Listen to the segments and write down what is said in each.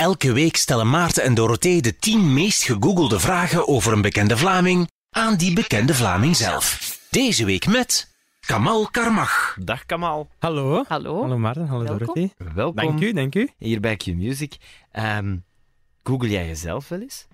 Elke week stellen Maarten en Dorothee de 10 meest gegoogelde vragen over een bekende Vlaming aan die bekende Vlaming zelf. Deze week met Kamal Karmach. Dag Kamal. Hallo. Hallo. Hallo Maarten, hallo Welkom. Dorothy. Welkom Dank u, dank u. hier bij Q-Music. Ehm, Google jij jezelf wel eens?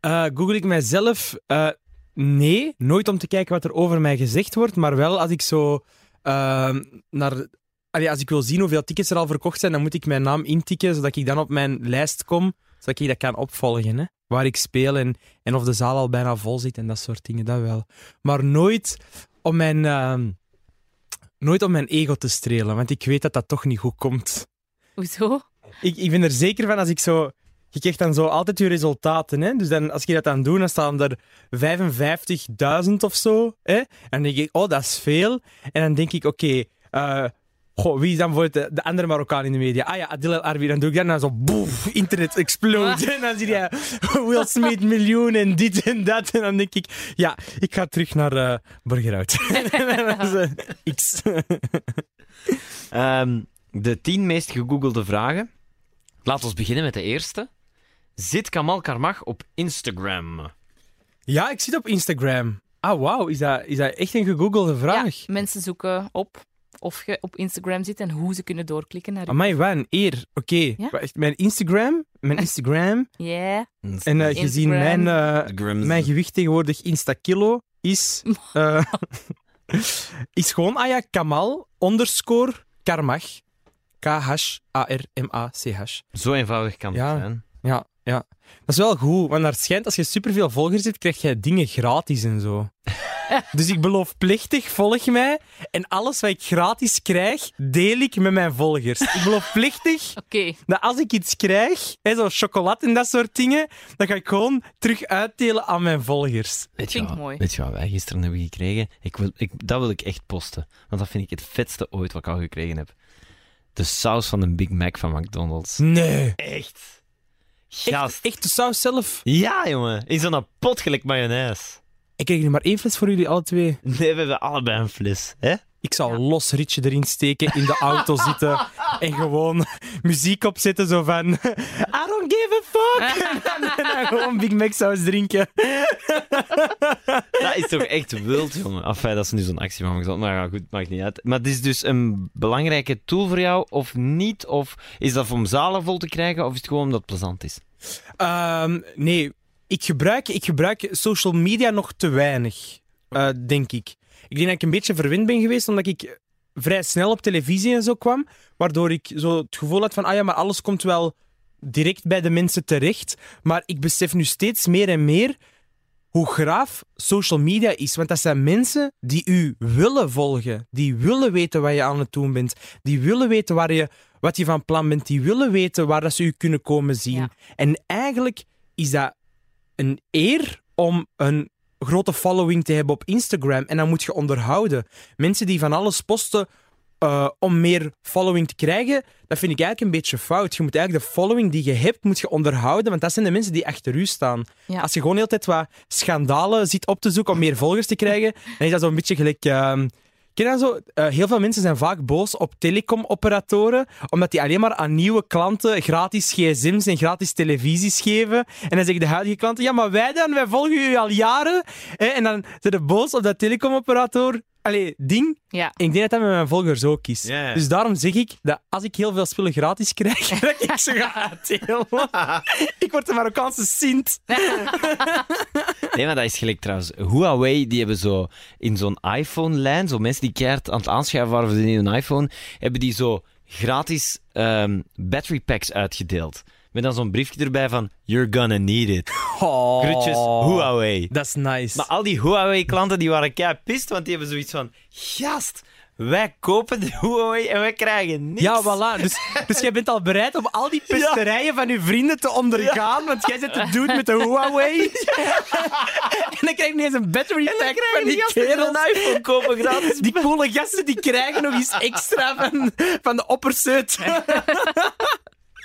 Eh, Google ik mijzelf? Eh, nee, nooit om te kijken wat er over mij gezegd wordt, maar wel als ik zo eh, naar... Allee, als ik wil zien hoeveel tickets er al verkocht zijn, dan moet ik mijn naam intikken, zodat ik dan op mijn lijst kom, zodat ik dat kan opvolgen. Hè? Waar ik speel en, en of de zaal al bijna vol zit en dat soort dingen, dat wel. Maar nooit om mijn, eh, nooit om mijn ego te strelen, want ik weet dat dat toch niet goed komt. Hoezo? ik, ik ben er zeker van als ik zo. Je krijgt dan zo altijd je resultaten. Hè? Dus dan, als je dat dan doet, dan staan er 55.000 of zo. Hè? En dan denk ik, oh, dat is veel. En dan denk ik, oké, eh, goh, wie is dan bijvoorbeeld de, de andere Marokkaan in de media? Ah ja, Adil El Arbi. Dan doe ik dat en dan zo, boef, internet explode. En dan zie je Will Smith miljoen en dit en dat. En dan denk ik, ja, ik ga terug naar eh Burgerhout. En dan is, eh, X. Ehm, de tien meest gegoogelde vragen. Laten we beginnen met de eerste. Zit Kamal Karmach op Instagram? Ja, ik zit op Instagram. Ah, wauw. Is dat, is dat echt een gegoogelde vraag? Ja, mensen zoeken op of je op Instagram zit en hoe ze kunnen doorklikken naar je. Amai, wat een eer. Oké. Ja? Mijn Instagram, mijn Instagram, Ja. en eh, gezien mijn, Instagram. eh, mijn gewicht tegenwoordig Instakilo is, eh, is gewoon, ja, Kamal underscore Karmach. K-H-A-R-M-A-C-H. Zo eenvoudig kan het Ja. zijn. Ja, ja. Dat is wel goed, want naar het schijnt, als je superveel volgers hebt, krijg jij dingen gratis en zo. dus ik beloof plechtig, volg mij. En alles wat ik gratis krijg, deel ik met mijn volgers. Ik beloof plechtig Oké. dat als ik iets krijg, hè, zo chocolade en dat soort dingen, dan ga ik gewoon terug uitdelen aan mijn volgers. Weet je, Vind ik wat, mooi. weet je wat wij gisteren hebben gekregen? Ik wil, ik, dat wil ik echt posten. Want dat vind ik het vetste ooit wat ik al gekregen heb. De saus van een Big Mac van McDonald's. Nee. Echt? Echt, echt de saus zelf. Ja, jongen. In zo'n pot gelijk mayonaise. Ik krijg nu maar één fles voor jullie, alle twee. Nee, we hebben allebei een fles. Hè? Ik zal los ritje erin steken, in de auto zitten en gewoon muziek opzetten, zo van... I don't give a fuck! en dan gewoon Big Mac saus drinken. Dat is toch echt wild, jongen. Enfin, dat is nu zo'n actie van McDonald's. Maar ja, goed, maakt niet uit. Maar het is dus een belangrijke tool voor jou, of niet? Of is dat om zalen vol te krijgen, of is het gewoon omdat het plezant is? Ehm, nee, ik gebruik, ik gebruik social media nog te weinig, eh, denk ik. Ik denk dat ik een beetje verwend ben geweest, omdat ik vrij snel op televisie en zo kwam, waardoor ik zo het gevoel had van, ah ja, maar alles komt wel direct bij de mensen terecht. Maar ik besef nu steeds meer en meer hoe graaf social media is. Want dat zijn mensen die u willen volgen, die willen weten wat je aan het doen bent, die willen weten waar je, wat je van plan bent, die willen weten waar dat ze u kunnen komen zien. Ja. En eigenlijk is dat een eer om een grote following te hebben op Instagram. En dat moet je onderhouden. Mensen die van alles posten eh, om meer following te krijgen, dat vind ik eigenlijk een beetje fout. Je moet eigenlijk de following die je hebt, moet je onderhouden, want dat zijn de mensen die achter u staan. Ja. Als je gewoon heel tijd wat schandalen ziet op te zoeken om meer volgers te krijgen, dan is dat zo'n beetje gelijk... ehm, Ken je zo? Eh, heel veel mensen zijn vaak boos op telecomoperatoren, omdat die alleen maar aan nieuwe klanten gratis gsm's en gratis televisies geven. En dan zeggen de huidige klanten, ja, maar wij dan, wij volgen u al jaren. Hè? En dan zijn ze boos op dat telecomoperator. Allee, ding. Ja. Ik denk dat dat met mijn volgers ook is. Dus daarom zeg ik dat als ik heel veel spullen gratis krijg, dat ik ze ga uitdelen. ik word de Marokkaanse Sint. Nee, maar dat is gelijk trouwens. Huawei, die hebben zo in zo'n iPhone-lijn, zo mensen die keihard aan het aanschuiven waren voor de nieuwe iPhone, hebben die zo gratis ehm, battery packs uitgedeeld. Met dan zo'n briefje erbij van, you're gonna need it. Oh, Groetjes, Huawei. Dat is nice. Maar al die Huawei-klanten die waren kei pist, want die hebben zoiets van, gast, wij kopen de Huawei en wij krijgen niks. Ja, voilà. Dus, dus jij bent al bereid om al die pesterijen van je vrienden te ondergaan, want jij zit te doen met de Huawei. en dan krijg je niet eens een battery pack van die kerels. een iPhone kopen gratis. Die coole gasten die krijgen nog iets extra van, van de opperzeut.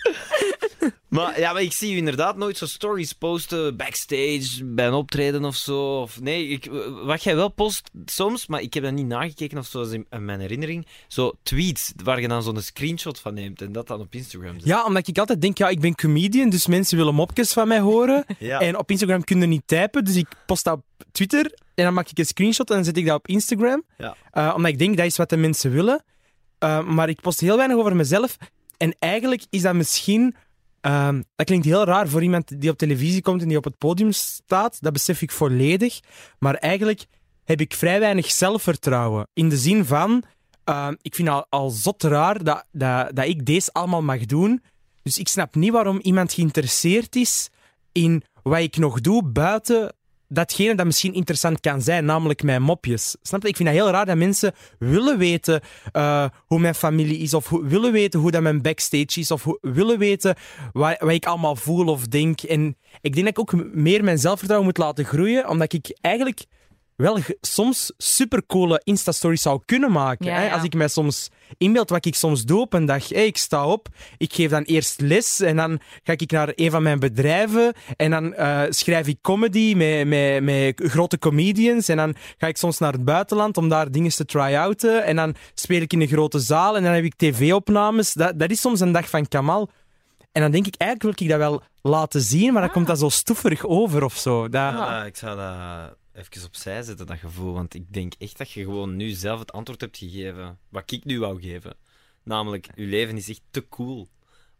Maar, ja, maar ik zie u inderdaad nooit zo stories posten backstage bij een optreden of zo. Of, nee, ik, wat jij wel post soms, maar ik heb dat niet nagekeken of zo in, in mijn herinnering. Zo tweets waar je dan zo'n screenshot van neemt en dat dan op Instagram zet. Ja, omdat ik altijd denk, ja, ik ben comedian, dus mensen willen mopjes van mij horen. Ja. En op Instagram kun je niet typen, dus ik post dat op Twitter en dan maak ik een screenshot en dan zet ik dat op Instagram. Ja. Eh, omdat ik denk, dat is wat de mensen willen. Eh, maar ik post heel weinig over mezelf. En eigenlijk is dat misschien... ehm, dat klinkt heel raar voor iemand die op televisie komt en die op het podium staat. Dat besef ik volledig. Maar eigenlijk heb ik vrij weinig zelfvertrouwen. In de zin van... ehm, ik vind al, al zot raar dat, dat, dat ik deze allemaal mag doen. Dus ik snap niet waarom iemand geïnteresseerd is in wat ik nog doe buiten datgene dat misschien interessant kan zijn, namelijk mijn mopjes. Snap je? Ik vind dat heel raar dat mensen willen weten eh, hoe mijn familie is, of willen weten hoe dat mijn backstage is, of willen weten wat, wat ik allemaal voel of denk. En ik denk dat ik ook meer mijn zelfvertrouwen moet laten groeien, omdat ik eigenlijk wel soms supercoole Insta-stories zou kunnen maken. Ja, hè? ja. Als ik mij soms inbeeld wat ik soms doe op een dag. Hey, ik sta op, ik geef dan eerst les en dan ga ik naar een van mijn bedrijven en dan eh, schrijf ik comedy met, met, met grote comedians en dan ga ik soms naar het buitenland om daar dingen te try-outen en dan speel ik in een grote zaal en dan heb ik tv-opnames. Dat, dat is soms een dag van Kamal. En dan denk ik, eigenlijk wil ik dat wel laten zien, maar dan komt dat zo stoeverig over of zo. Dat, Ja, ik zou dat even opzij zetten, dat gevoel. Want ik denk echt dat je gewoon nu zelf het antwoord hebt gegeven wat ik nu wou geven. Namelijk, je leven is echt te cool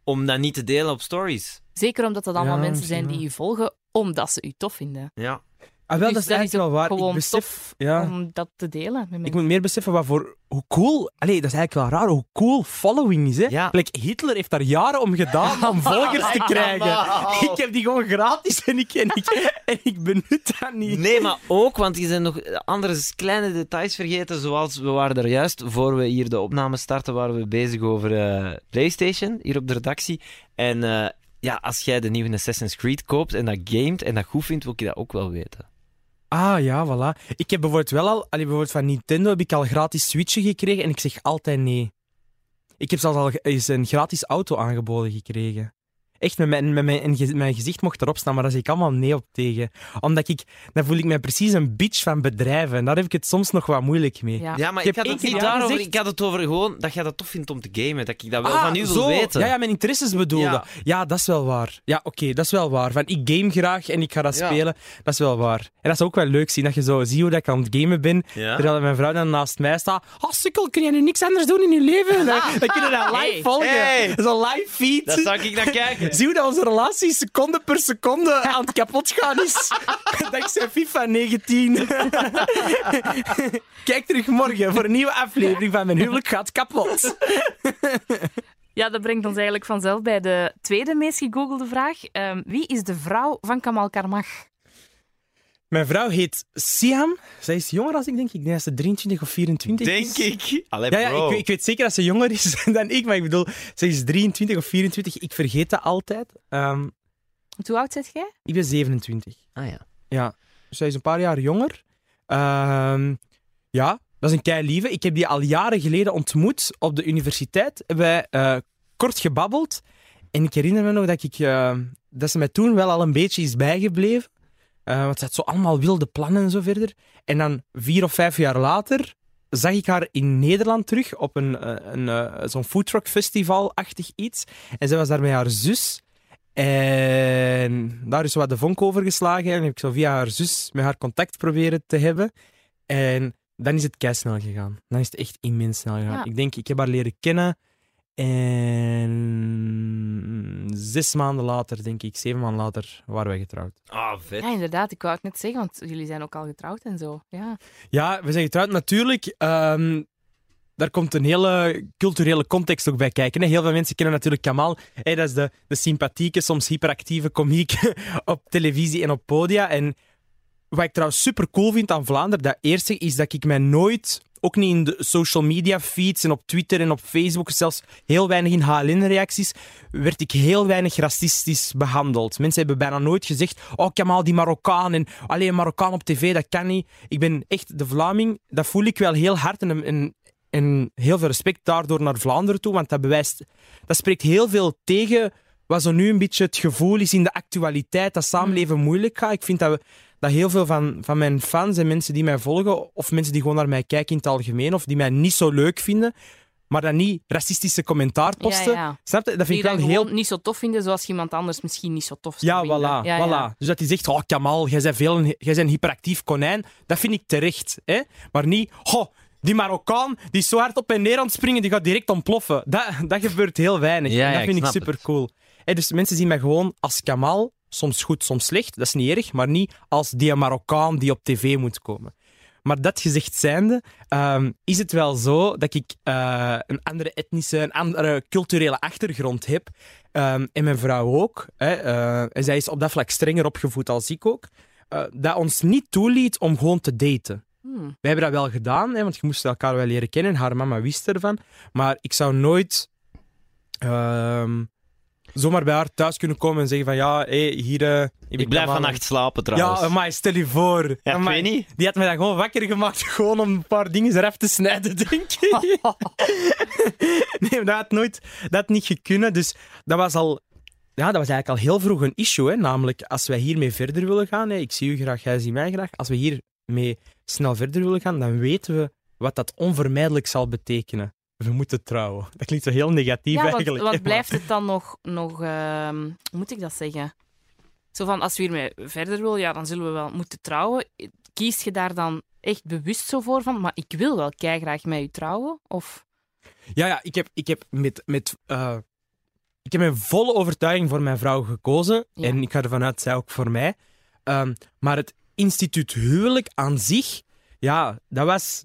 om dat niet te delen op stories. Zeker omdat dat allemaal Ja, mensen zijn die je volgen omdat ze u tof vinden. Ja. Ah, wel, Dus dat is eigenlijk wel waar. Ik besef, ja, Om dat te delen met ik moet meer beseffen wat voor, hoe cool, allee, dat is eigenlijk wel raar, hoe cool following is. Hè? Ja. Like, Hitler heeft daar jaren om gedaan om volgers te krijgen. Ik heb die gewoon gratis en ik, en ik, en ik benut dat niet. Nee, maar ook, want je zijn nog andere kleine details vergeten. Zoals we waren er juist, voor we hier de opname starten, waren we bezig over eh, PlayStation, hier op de redactie. En eh, ja, als jij de nieuwe Assassin's Creed koopt en dat gamet en dat goed vindt, wil ik dat ook wel weten. Ah ja, voilà. Ik heb bijvoorbeeld wel al, bijvoorbeeld van Nintendo heb ik al gratis Switchen gekregen en ik zeg altijd nee. Ik heb zelfs al een gratis auto aangeboden gekregen. Echt, met mijn, met mijn, gezicht mocht erop staan, maar daar zeg ik allemaal nee op tegen. Omdat ik, dan voel ik mij precies een bitch van bedrijven. En daar heb ik het soms nog wat moeilijk mee. Ja. Ja, maar Ik had het niet daarover. gezegd. Ik had het over gewoon dat jij dat tof vindt om te gamen. Dat ik dat wel Ah, van u wil zo. weten. Ja, ja, mijn interesses bedoelde. Ja. Ja, dat is wel waar. Ja, oké, dat is wel waar. Van, ik game graag en ik ga dat Ja. spelen. Dat is wel waar. En dat is ook wel leuk zien, dat je zo ziet hoe dat ik aan het gamen ben. Ja? Terwijl mijn vrouw dan naast mij staat. Oh, sukkel, kun jij nu niks anders doen in je leven? Dan, dan kunnen we dat live Hey. volgen. Hey. Zo'n live feed. Dat zou ik naar kijken. Zie hoe dat onze relatie seconde per seconde aan het kapot gaan is. Dankzij FIFA 19. Kijk terug morgen voor een nieuwe aflevering van Mijn huwelijk gaat kapot. Ja, dat brengt ons eigenlijk vanzelf bij de tweede meest gegoogelde vraag. Ehm, wie is de vrouw van Kamal Karmach? Mijn vrouw heet Siam. Zij is jonger als ik denk. Ik denk dat ze 23 of 24 is. Denk ik. Allee, Ja, ja ik, ik weet zeker dat ze jonger is dan ik. Maar ik bedoel, ze is 23 of 24. Ik vergeet dat altijd. Ehm, Hoe oud zit jij? ik ben 27. Ah ja. Ja, dus zij is een paar jaar jonger. Ehm, ja, dat is een kei lieve. Ik heb die al jaren geleden ontmoet op de universiteit. Hebben wij eh, kort gebabbeld. En ik herinner me nog dat, ik, eh, dat ze mij toen wel al een beetje is bijgebleven. Eh, want ze had zo allemaal wilde plannen en zo verder. En dan vier of vijf jaar later zag ik haar in Nederland terug op een, eh, een, eh, zo'n foodtruck festival-achtig iets. En zij was daar met haar zus. En daar is wat de vonk over geslagen. En heb ik zo via haar zus met haar contact proberen te hebben. En dan is het snel gegaan. Dan is het echt immens snel gegaan. Ja. Ik denk, ik heb haar leren kennen. En zes maanden later, denk ik, zeven maanden later, waren wij getrouwd. Ah, vet. Ja, inderdaad. Ik wou het net zeggen, want jullie zijn ook al getrouwd en zo. Ja. Ja, we zijn getrouwd. Natuurlijk, ehm, daar komt een hele culturele context ook bij kijken. hè. Heel veel mensen kennen natuurlijk Kamal. Hè, dat is de, de sympathieke, soms hyperactieve komiek op televisie en op podia. En wat ik trouwens super cool vind aan Vlaanderen, dat eerste is dat ik mij nooit, ook niet in de social media feeds en op Twitter en op Facebook, zelfs heel weinig in HLN-reacties, werd ik heel weinig racistisch behandeld. Mensen hebben bijna nooit gezegd, oh Kamal, die Marokkaan en alleen Marokkaan op tv, dat kan niet. Ik ben echt de Vlaming, dat voel ik wel heel hard en, en, heel veel respect daardoor naar Vlaanderen toe, want dat bewijst, dat spreekt heel veel tegen wat zo nu een beetje het gevoel is in de actualiteit, dat samenleven moeilijk gaat. Ik vind dat, we, dat heel veel van, van mijn fans en mensen die mij volgen, of mensen die gewoon naar mij kijken in het algemeen, of die mij niet zo leuk vinden, maar dan niet racistische commentaar posten. Ja, ja. Snap je? Dat Die vind ik dan wel heel niet zo tof vinden, zoals iemand anders misschien niet zo tof zou ja, vinden. voilà. Ja, ja. voilà. Dus dat hij zegt, oh Kamal, jij bent, veel, jij bent een hyperactief konijn. Dat vind ik terecht. Hè? Maar niet, oh, die Marokkaan, die is zo hard op en neer aan het springen, die gaat direct ontploffen. Dat, dat gebeurt heel weinig. Ja, en ja, dat ik vind ik snap super het. Dus mensen zien mij gewoon als Kamal, soms goed, soms slecht. Dat is niet erg, maar niet als die Marokkaan die op tv moet komen. Maar dat gezegd zijnde, ehm, is het wel zo dat ik eh, een andere etnische, een andere culturele achtergrond heb. Ehm, en mijn vrouw ook. Hè, eh, en zij is op dat vlak strenger opgevoed als ik ook. eh, dat ons niet toeliet om gewoon te daten. Hmm. Wij hebben dat wel gedaan, hè, want je moest elkaar wel leren kennen. Haar mama wist ervan. Maar ik zou nooit ehm, zomaar bij haar thuis kunnen komen en zeggen van ja, hé, hier... eh, Ik blijf vannacht slapen Ja, trouwens. maar stel je voor. Ja, ik weet niet. Die had mij dan gewoon wakker gemaakt, gewoon om een paar dingen eraf te snijden, denk ik. nee, dat had nooit dat had niet gekunnen. Dus dat was al... Ja, dat was eigenlijk al heel vroeg een issue. Hè? Namelijk, als wij hiermee verder willen gaan... Hè, ik zie u graag, jij ziet mij graag. Als we hiermee snel verder willen gaan, dan weten we wat dat onvermijdelijk zal betekenen. We moeten trouwen. Dat klinkt zo heel negatief Ja, eigenlijk. wat, hè, wat blijft het dan nog... nog ehm, hoe moet ik dat zeggen? Zo van, als we hiermee verder willen, ja, dan zullen we wel moeten trouwen. Kies je daar dan echt bewust zo voor van, maar ik wil wel graag met u trouwen? Of... Ja, ja ik heb, ik heb met... met eh, ik heb met volle overtuiging voor mijn vrouw gekozen. Ja. En ik ga ervan uit, zij ook voor mij. Ehm, maar het instituut huwelijk aan zich, ja, dat was...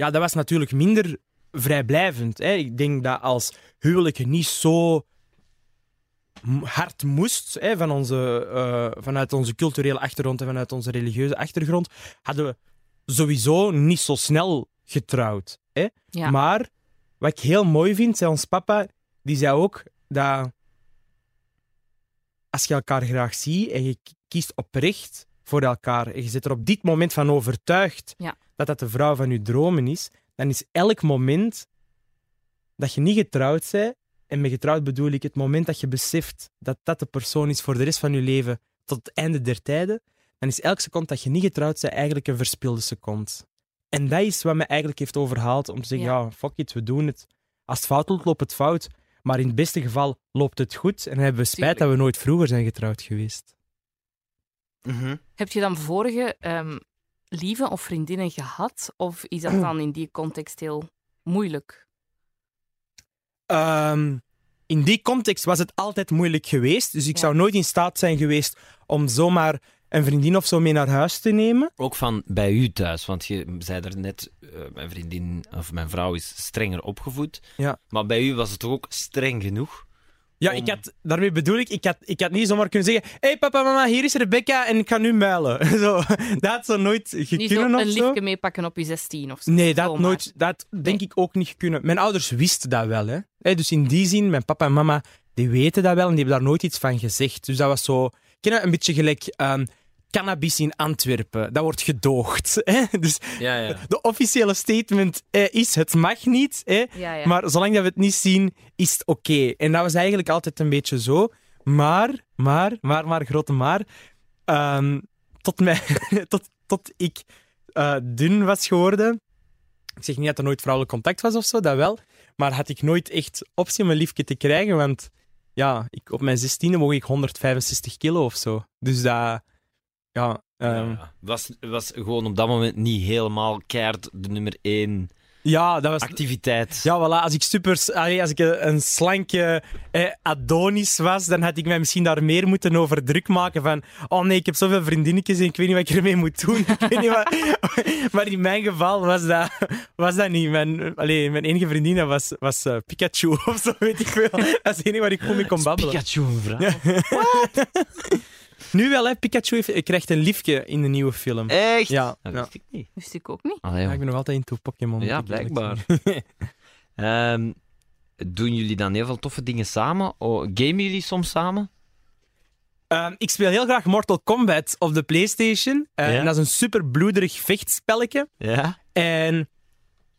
Ja, dat was natuurlijk minder vrijblijvend. Hè. Ik denk dat als huwelijk niet zo hard moest, hè, van onze, eh, vanuit onze culturele achtergrond en vanuit onze religieuze achtergrond, hadden we sowieso niet zo snel getrouwd. Hè. Ja. Maar wat ik heel mooi vind, zei ons papa, die zei ook dat als je elkaar graag ziet en je kiest oprecht voor elkaar en je zit er op dit moment van overtuigd Ja. Dat dat de vrouw van je dromen is, dan is elk moment dat je niet getrouwd bent, en met getrouwd bedoel ik het moment dat je beseft dat dat de persoon is voor de rest van je leven tot het einde der tijden, dan is elke seconde dat je niet getrouwd bent eigenlijk een verspilde seconde. En dat is wat me eigenlijk heeft overhaald om te zeggen, ja, Ja. fuck it, we doen het. Als het fout loopt, loopt het fout. Maar in het beste geval loopt het goed en dan hebben we spijt Tuurlijk. dat we nooit vroeger zijn getrouwd geweest. Mhm. Heb je dan vorige ehm lieve of vriendinnen gehad? Of is dat dan in die context heel moeilijk? Ehm, in die context was het altijd moeilijk geweest. Dus ik Ja. zou nooit in staat zijn geweest om zomaar een vriendin of zo mee naar huis te nemen. Ook van bij u thuis, want je zei er net, eh, mijn vriendin of mijn vrouw is strenger opgevoed. Ja. Maar bij u was het toch ook streng genoeg? Ja, Om- ik had, daarmee bedoel ik, ik had, ik had niet zomaar kunnen zeggen: Hé hey, papa, mama, hier is Rebecca en ik ga nu muilen. Zo, dat had zo nooit Niet zo een liefje meepakken op je 16 of zo. Nee, dat, nooit, dat denk ik ook niet gekund. Mijn ouders wisten dat wel. Hè. Hè, dus in die zin, mijn papa en mama, die weten dat wel en die hebben daar nooit iets van gezegd. Dus dat was zo... Ken je, een beetje gelijk ehm, cannabis in Antwerpen. Dat wordt gedoogd. Hè? Dus Ja, ja. de officiële statement eh, is, het mag niet. Hè? Ja, ja. Maar zolang dat we het niet zien, is het oké. En dat was eigenlijk altijd een beetje zo. Maar, maar, maar, maar, grote maar. ehm, tot, mij, tot, tot ik eh, dun was geworden. Ik zeg niet dat er nooit vrouwelijk contact was of zo, dat wel. Maar had ik nooit echt optie om een liefje te krijgen. Want ja, ik, op mijn zestiende woog ik 165 kilo of zo. Dus dat... Ja, ehm, Ja. Was, was gewoon op dat moment niet helemaal keihard de nummer één ja, dat was... activiteit. Ja, voilà. Als ik super, allee, als ik een, een slanke eh, Adonis was, dan had ik mij misschien daar meer moeten over druk maken van oh nee, ik heb zoveel vriendinnetjes en ik weet niet wat ik ermee moet doen. Ik weet niet wat... Maar in mijn geval was dat, was dat niet. Mijn, allee, mijn enige vriendin was, was eh, Pikachu of zo, weet ik veel. Dat is het enige waar ik goed mee kon babbelen. Pikachu een vrouw. Nu wel, hè. Pikachu heeft, krijgt een liefje in de nieuwe film. Echt? Ja, Dat ja. wist ik niet. Wist ik ook niet. Allee, Ja, ik ben nog altijd into Pokémon. Ja, blijkbaar. Ehm, doen jullie dan heel veel toffe dingen samen? Oh, gamen jullie soms samen? Ehm, ik speel heel graag Mortal Kombat op de PlayStation. Eh, Ja? En dat is een super bloederig vechtspelletje. Ja. En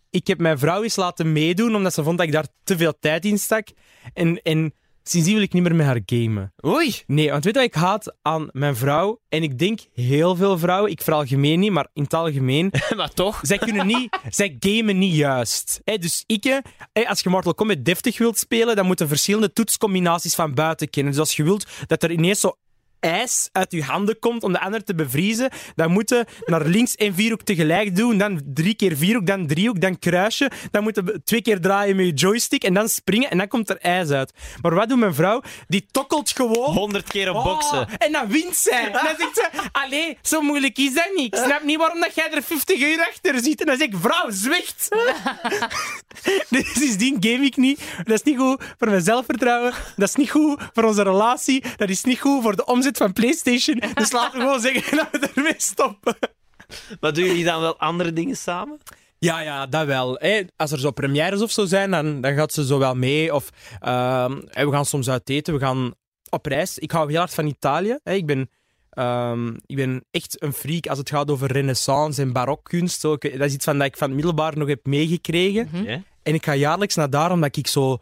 ik heb mijn vrouw eens laten meedoen, omdat ze vond dat ik daar te veel tijd in stak. En, en sindsdien wil ik niet meer met haar gamen. Oei. Nee, want weet je wat ik haat aan mijn vrouw? En ik denk heel veel vrouwen, ik veralgemeen niet, maar in het algemeen, maar toch. zij kunnen niet, zij gamen niet juist. Dus ik, als je Mortal Kombat deftig wilt spelen, dan moeten verschillende toetscombinaties van buiten kennen. Dus als je wilt dat er ineens zo ijs uit je handen komt om de ander te bevriezen, dan moet je naar links en vierhoek tegelijk doen, dan drie keer vierhoek, dan driehoek, dan kruisje, dan moet je twee keer draaien met je joystick en dan springen en dan komt er ijs uit. Maar wat doet mijn vrouw? Die tokkelt gewoon 100 keer op Oh, boksen. en dan wint zij. En dan zegt ze, allee, zo moeilijk is dat niet. Ik snap niet waarom dat jij er 50 uur achter zit. En dan zeg ik, vrouw, zwicht. dus sindsdien game ik niet. Dat is niet goed voor mijn zelfvertrouwen. Dat is niet goed voor onze relatie. Dat is niet goed voor de omzet van PlayStation. Dus laten we gewoon zeggen dat we ermee stoppen. Maar doen jullie dan wel andere dingen samen? Ja, ja, dat wel. Als er zo premières of zo zijn, dan, dan gaat ze zo wel mee. Of ehm, we gaan soms uit eten, we gaan op reis. Ik hou heel hard van Italië. Hè. Ik, ben, ehm, ik ben echt een freak als het gaat over renaissance en barokkunst. Zo. Dat is iets van dat ik van het middelbaar nog heb meegekregen. Ja? En ik ga jaarlijks naar daar, omdat ik zo...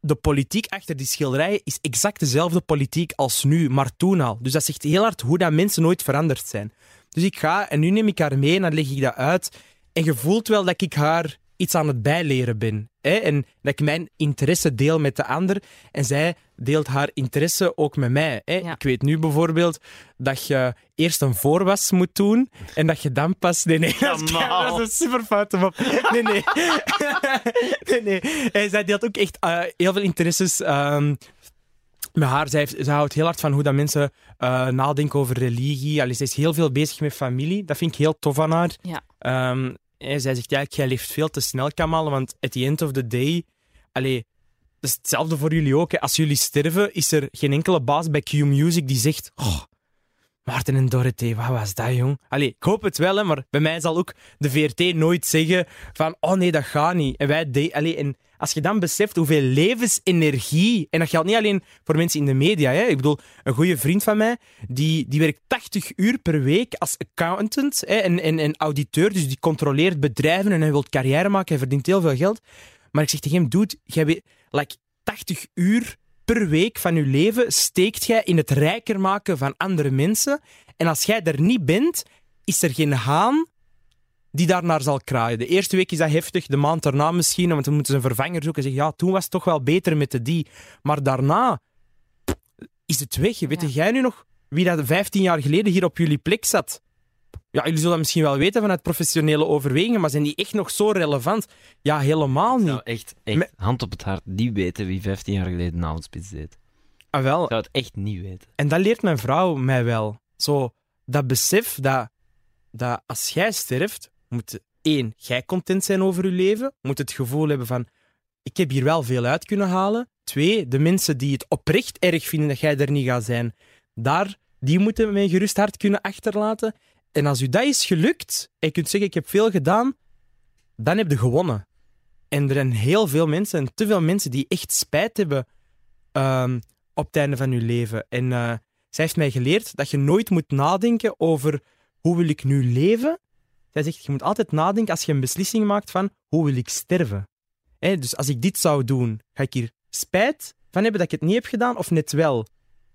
De politiek achter die schilderijen is exact dezelfde politiek als nu, maar toen al. Dus dat zegt heel hard hoe dat mensen nooit veranderd zijn. Dus ik ga, en nu neem ik haar mee en dan leg ik dat uit. En je voelt wel dat ik haar iets aan het bijleren ben. Hè? En dat ik mijn interesse deel met de ander. En zij deelt haar interesse ook met mij. Hè? Ja. Ik weet nu bijvoorbeeld dat je eerst een voorwas moet doen en dat je dan pas... Nee, nee, dat is, dat is een. Nee, nee. nee, nee. En zij deelt ook echt eh, heel veel interesses ehm, met haar. Zij, heeft, zij houdt heel hard van hoe dat mensen eh, nadenken over religie. Allee, zij is heel veel bezig met familie. Dat vind ik heel tof aan haar. Ja. Ehm, en zij zegt, ja, jij leeft veel te snel, Kamal, want at the end of the day... Allee, dat is hetzelfde voor jullie ook. Hè. Als jullie sterven, is er geen enkele baas bij Q Music die zegt... Oh, Maarten en Dorothee, wat was dat, jong? Allee, ik hoop het wel, hè, maar bij mij zal ook de VRT nooit zeggen van oh nee, dat gaat niet. En, wij allee, en als je dan beseft hoeveel levensenergie... En dat geldt niet alleen voor mensen in de media. Hè. Ik bedoel, een goede vriend van mij, die, die werkt 80 uur per week als accountant hè, en, en, en auditeur. Dus die controleert bedrijven en hij wil carrière maken. Hij verdient heel veel geld. Maar ik zeg tegen hem, dude, jij weet, like, 80 uur per week van je leven steekt jij in het rijker maken van andere mensen. En als jij er niet bent, is er geen haan die daarnaar zal kraaien. De eerste week is dat heftig, de maand daarna misschien, want dan moeten ze een vervanger zoeken. Zeggen, ja, toen was het toch wel beter met de die. Maar daarna is het weg. Weet Ja. jij nu nog wie dat 15 jaar geleden hier op jullie plek zat? Ja, jullie zullen dat misschien wel weten vanuit professionele overwegingen, maar zijn die echt nog zo relevant? Ja, helemaal niet. Nou, echt, echt Me- hand op het hart, niet weten wie 15 jaar geleden een avondspits deed. Ah, wel. Ik zou het echt niet weten. En dat leert mijn vrouw mij wel. Zo, dat besef dat, dat als jij sterft, moet één, jij content zijn over je leven. Moet het gevoel hebben van, ik heb hier wel veel uit kunnen halen. Twee, de mensen die het oprecht erg vinden dat jij er niet gaat zijn, daar, die moeten met gerust hart kunnen achterlaten. En als u dat is gelukt, en je kunt zeggen, ik heb veel gedaan, dan heb je gewonnen. En er zijn heel veel mensen, en te veel mensen, die echt spijt hebben ehm, op het einde van je leven. En eh, zij heeft mij geleerd dat je nooit moet nadenken over hoe wil ik nu leven. Zij zegt, je moet altijd nadenken als je een beslissing maakt van hoe wil ik sterven. Hè, dus als ik dit zou doen, ga ik hier spijt van hebben dat ik het niet heb gedaan of net wel.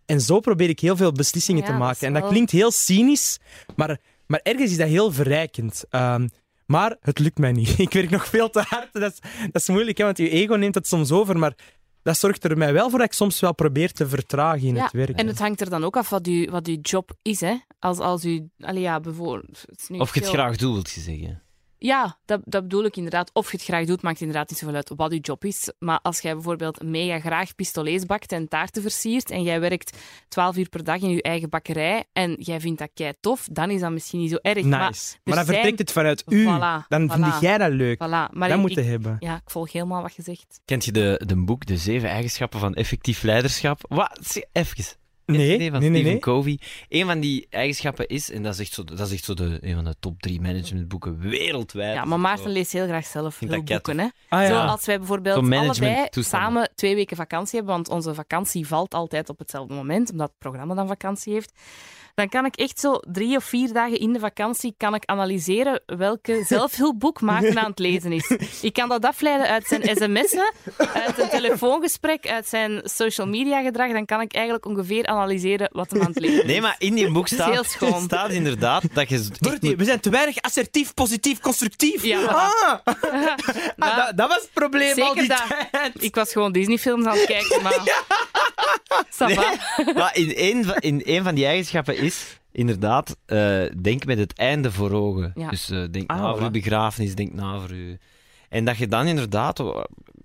En zo probeer ik heel veel beslissingen Ja, te dat maken. En dat klinkt heel cynisch, maar, maar ergens is dat heel verrijkend. Ehm, maar het lukt mij niet. Ik werk nog veel te hard. Dat is, dat is moeilijk, hè, want je ego neemt het soms over. Maar dat zorgt er mij wel voor dat ik soms wel probeer te vertragen in Ja, het werk. En het hangt er dan ook af wat uw, wat uw job is. Hè? Als, als u, allee, ja, bijvoorbeeld, het is nu Of je het veel- graag doet, wil je zeggen. Ja, dat, dat bedoel ik inderdaad. Of je het graag doet, maakt inderdaad niet zoveel uit wat je job is. Maar als jij bijvoorbeeld mega graag pistolets bakt en taarten versiert en jij werkt 12 uur per dag in je eigen bakkerij en jij vindt dat kei tof, dan is dat misschien niet zo erg. Nice. Maar, Maar, dan zijn- vertrekt het vanuit u. Voilà, dan voilà. vind jij dat leuk. voilà. Maar dat ik, moet ik- je hebben. ja, ik volg helemaal wat je zegt. Kent je de, de boek De Zeven Eigenschappen van Effectief Leiderschap? Wat? Even. Nee, nee, van nee, Stephen nee. Covey. Een van die eigenschappen is, en dat is echt zo, dat is echt zo de, een van de top drie managementboeken wereldwijd. Ja, maar Maarten leest heel graag zelf boeken. Hè? Ah, ja. Zo, als wij bijvoorbeeld allebei samen twee weken vakantie hebben, want onze vakantie valt altijd op hetzelfde moment, omdat het programma dan vakantie heeft, dan kan ik echt zo drie of vier dagen in de vakantie kan ik analyseren welke zelfhulpboek Maarten aan het lezen is. Ik kan dat afleiden uit zijn sms'en, uit een telefoongesprek, uit zijn social media gedrag. Dan kan ik eigenlijk ongeveer analyseren wat hij aan het lezen is. Nee, maar in die boek staat, schoon. staat inderdaad dat je... Dorothy, we zijn te weinig assertief, positief, constructief. Ja. Ah, Maar ah, dat, dat was het probleem al zeker die dat. tijd. Ik was gewoon Disney-films aan het kijken, maar... Va. Maar in één van, in één van die eigenschappen is inderdaad, eh, denk met het einde voor ogen. Ja. Dus eh, denk Ah, na voor je begrafenis, denk na voor je... En dat je dan inderdaad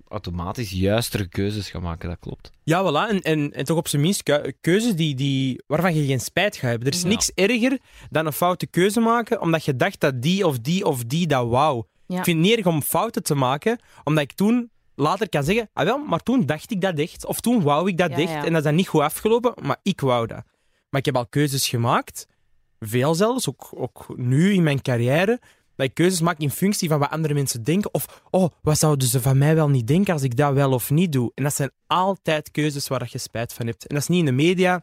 automatisch juistere keuzes gaat maken, dat klopt. Ja, voilà. En, en, en toch op zijn minst keu- keuzes die, die, waarvan je geen spijt gaat hebben. Er is Ja. niks erger dan een foute keuze maken omdat je dacht dat die of die of die dat wou. Ja. Ik vind het niet erg om fouten te maken, omdat ik toen later kan zeggen, ah wel, maar toen dacht ik dat echt. Of toen wou ik dat Ja, echt. ja. En dat is dan niet goed afgelopen, maar ik wou dat. Maar ik heb al keuzes gemaakt, veel zelfs, ook, ook nu in mijn carrière, dat ik keuzes maak in functie van wat andere mensen denken. Of, oh, wat zouden ze van mij wel niet denken als ik dat wel of niet doe? En dat zijn altijd keuzes waar je spijt van hebt. En dat is niet in de media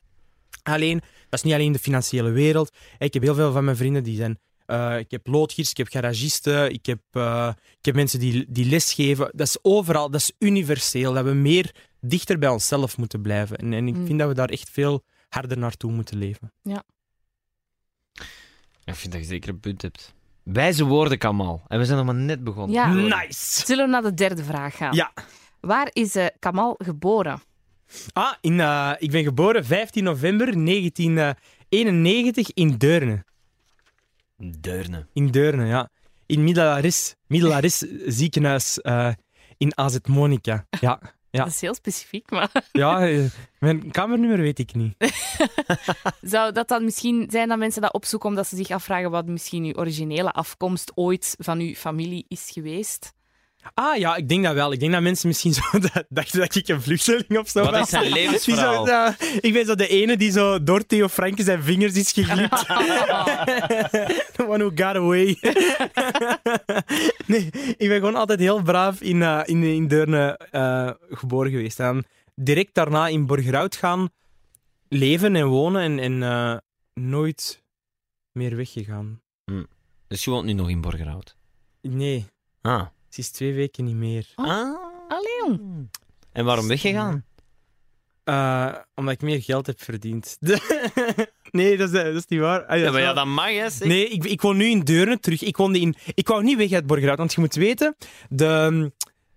alleen, dat is niet alleen in de financiële wereld. Ik heb heel veel van mijn vrienden die zijn... eh, ik heb loodgiers, ik heb garagisten, ik heb, eh, ik heb mensen die, die lesgeven. Dat is overal, dat is universeel. Dat we meer dichter bij onszelf moeten blijven. En, en ik Mm. vind dat we daar echt veel harder naartoe moeten leven. Ik vind dat je zeker een punt hebt. Wijze woorden, Kamal. En we zijn nog maar net begonnen. Ja. Nice! Zullen we naar de derde vraag gaan? Ja. Waar is eh, Kamal geboren? Ah, in, eh, ik ben geboren 15 november 1991 in Deurne. Deurne. In Deurne, ja. In Middelaris, Middelaris ziekenhuis eh, in AZ Monica. Ja, Ja. Dat is heel specifiek, maar ja eh, mijn kamernummer weet ik niet. zou dat dan misschien zijn dat mensen dat opzoeken omdat ze zich afvragen wat misschien uw originele afkomst ooit van uw familie is geweest? Ah ja, ik denk dat wel. Ik denk dat mensen misschien zo dachten dat ik een vluchteling of zo Wat was. is zijn zo- levensverhaal? ik ben zo de ene die zo door Theo Franke zijn vingers is geglipt. The one who got away. nee, ik ben gewoon altijd heel braaf in, eh, in, in Deurne eh, geboren geweest. En direct daarna in Borgerhout gaan leven en wonen en, en eh, nooit meer weggegaan. Dus je woont nu nog in Borgerhout? Nee, Ah. Het is twee weken niet meer. ah. Allee, jong. En waarom weggegaan? Eh, omdat ik meer geld heb verdiend. nee, dat is, dat is niet waar. Ah, Ja, dat maar is ja, dat mag, hè. zeg. Nee, ik, ik woon nu in Deurne terug. Ik, woonde in, ik wou niet weg uit Borgerhout, want je moet weten, de,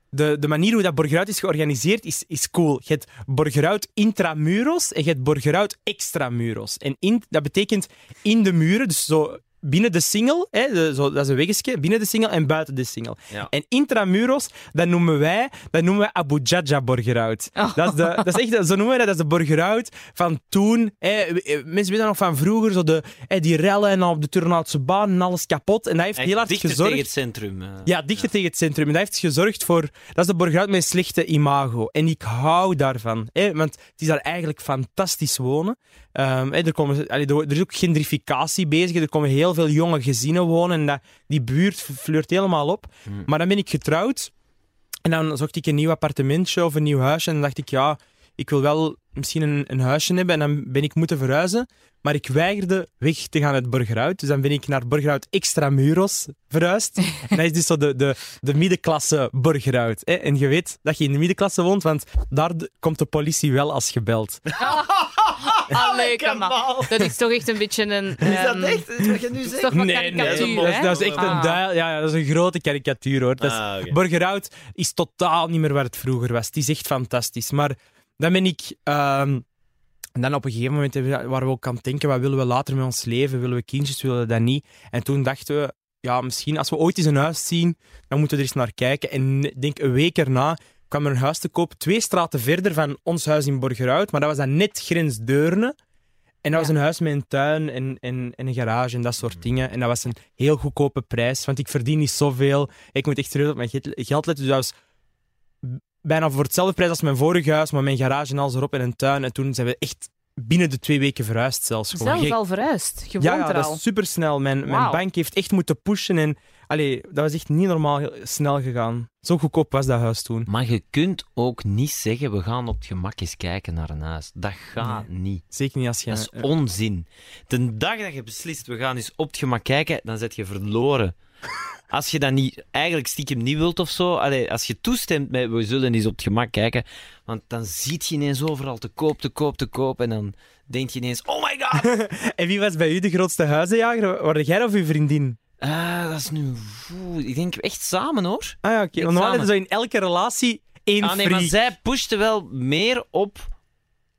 de, de manier hoe dat Borgerhout is georganiseerd is, is cool. Je hebt Borgerhout intramuros en je hebt Borgerhout extramuros. En in, dat betekent in de muren, dus zo binnen de single, hè, de, zo, dat is een weggetje, binnen de single en buiten de single. Ja. En intramuros, dat noemen wij, dat noemen wij Abu Jaja Borgerhout. Oh. Dat, is de, dat is echt, zo noemen wij dat, dat is de Borgerhout van toen. Hè. Mensen weten dat nog van vroeger, zo de, hè, die rellen en dan op de Turnhoutse baan en alles kapot. En dat heeft heel hard Dichter gezorgd... tegen het centrum. eh. Ja, dichter tegen het centrum. En dat heeft gezorgd voor... Dat is de Borgerhout met een slechte imago. En ik hou daarvan. Hè? Want het is daar eigenlijk fantastisch wonen. Ehm, hè, er, komen, allee, er, er is ook gentrificatie bezig. Er komen heel veel jonge gezinnen wonen. En dat, die buurt fleurt helemaal op. Hmm. Maar dan ben ik getrouwd. En dan zocht ik een nieuw appartementje of een nieuw huisje. En dan dacht ik, ja, ik wil wel misschien een, een huisje hebben. En dan ben ik moeten verhuizen. Maar ik weigerde weg te gaan uit Borgerhout. Dus dan ben ik naar Borgerhout Extramuros verhuisd. en dat is dus zo de, de, de middenklasse Borgerhout. Hè? En je weet dat je in de middenklasse woont, want daar komt de politie wel als gebeld. Allee, Kamal. Dat is toch echt een beetje een... ehm, wat je nu is toch wat Nee, nee, dat is, dat is- hè? dat is echt een Ah. duil, ja, ja, dat is een grote karikatuur hoor. Dat is, Ah, oké. Borgerhout is totaal niet meer waar het vroeger was. Het is echt fantastisch. Maar dan ben ik. ehm, en dan op een gegeven moment hebben we- waren we ook aan het denken: wat willen we later met ons leven? Willen we kindjes? Willen we dat niet? En toen dachten we: ja, misschien als we ooit eens een huis zien, dan moeten we er eens naar kijken. En ik denk een week erna kwam er een huis te koop, twee straten verder van ons huis in Borgerhout. Maar dat was dan net grens Deurne. En dat was een huis met een tuin en, en, en een garage en dat soort dingen. En dat was een heel goedkope prijs, want ik verdien niet zoveel. Ik moet echt serieus op mijn geld geld letten. Dus dat was bijna voor hetzelfde prijs als mijn vorige huis, maar mijn garage en alles erop en een tuin. En toen zijn we echt binnen de twee weken verhuisd zelfs. Gewoon. Zelf Je- al verhuisd. Je ja, woont ja, er dat is supersnel. Mijn, mijn bank heeft echt moeten pushen. En, allee, dat was echt niet normaal snel gegaan. Zo goedkoop was dat huis toen. Maar je kunt ook niet zeggen, we gaan op het gemak eens kijken naar een huis. Dat gaat niet. Zeker niet als je... Dat is onzin. De dag dat je beslist, we gaan eens op het gemak kijken, dan zet je verloren. Als je dat niet, eigenlijk stiekem niet wilt of zo, allee, als je toestemt met we zullen eens op het gemak kijken, want dan ziet je ineens overal te koop, te koop, te koop, en dan denk je ineens, oh my god! En wie was bij u de grootste huizenjager? Waren jij of uw vriendin? Ah, dat is nu... oeh, ik denk echt samen, hoor. Ah ja, oké. Want Normaal is zo in elke relatie één Ah, nee, maar zij pushte wel meer op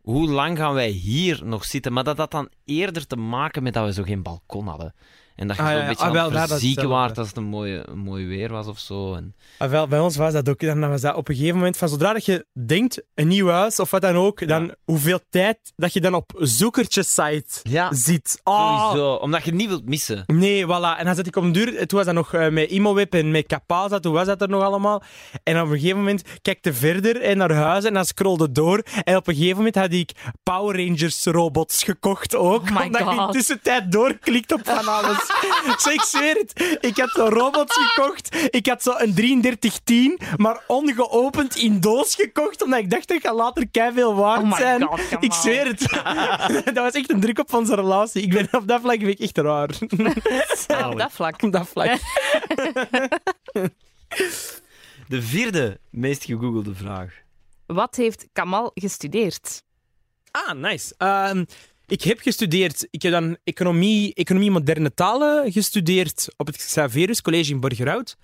hoe lang gaan wij hier nog zitten. Maar dat had dan eerder te maken met dat we zo geen balkon hadden. En dat je Ah, zo ja, een ja. beetje Ah, aan wel, het is verzieken hetzelfde. waart als het een mooie, een mooi weer was of zo. En... Ah, wel, bij ons was dat ook. Dan was dat op een gegeven moment van zodra dat je denkt, een nieuw huis of wat dan ook, dan hoeveel tijd dat je dan op zoekertjes-site Ja, zit. Oh, sowieso. Omdat je het niet wilt missen. Nee, voilà. En dan zat ik op een duur... Toen was dat nog eh, met Imoweb en met Capasa, toen was dat er nog allemaal. En op een gegeven moment kijkte verder en naar huis en dan scrollde door. En op een gegeven moment had ik Power Rangers robots gekocht ook. Oh my omdat je in God. tussentijd doorklikt op van alles. Zeg, ik zweer het. Ik had zo robots gekocht. Ik had zo een 3310, maar ongeopend in doos gekocht, omdat ik dacht dat gaat later veel waard Oh zijn. God, ik zweer het. dat was echt een druk op onze relatie. Ik ben op dat vlak ik echt raar. Op dat vlak. Op dat vlak. De vierde meest gegoogelde vraag. Wat heeft Kamal gestudeerd? Ah, nice. Ehm, ik heb gestudeerd. Ik heb dan economie, economie moderne talen gestudeerd op het Xaverius College in Borgerhout.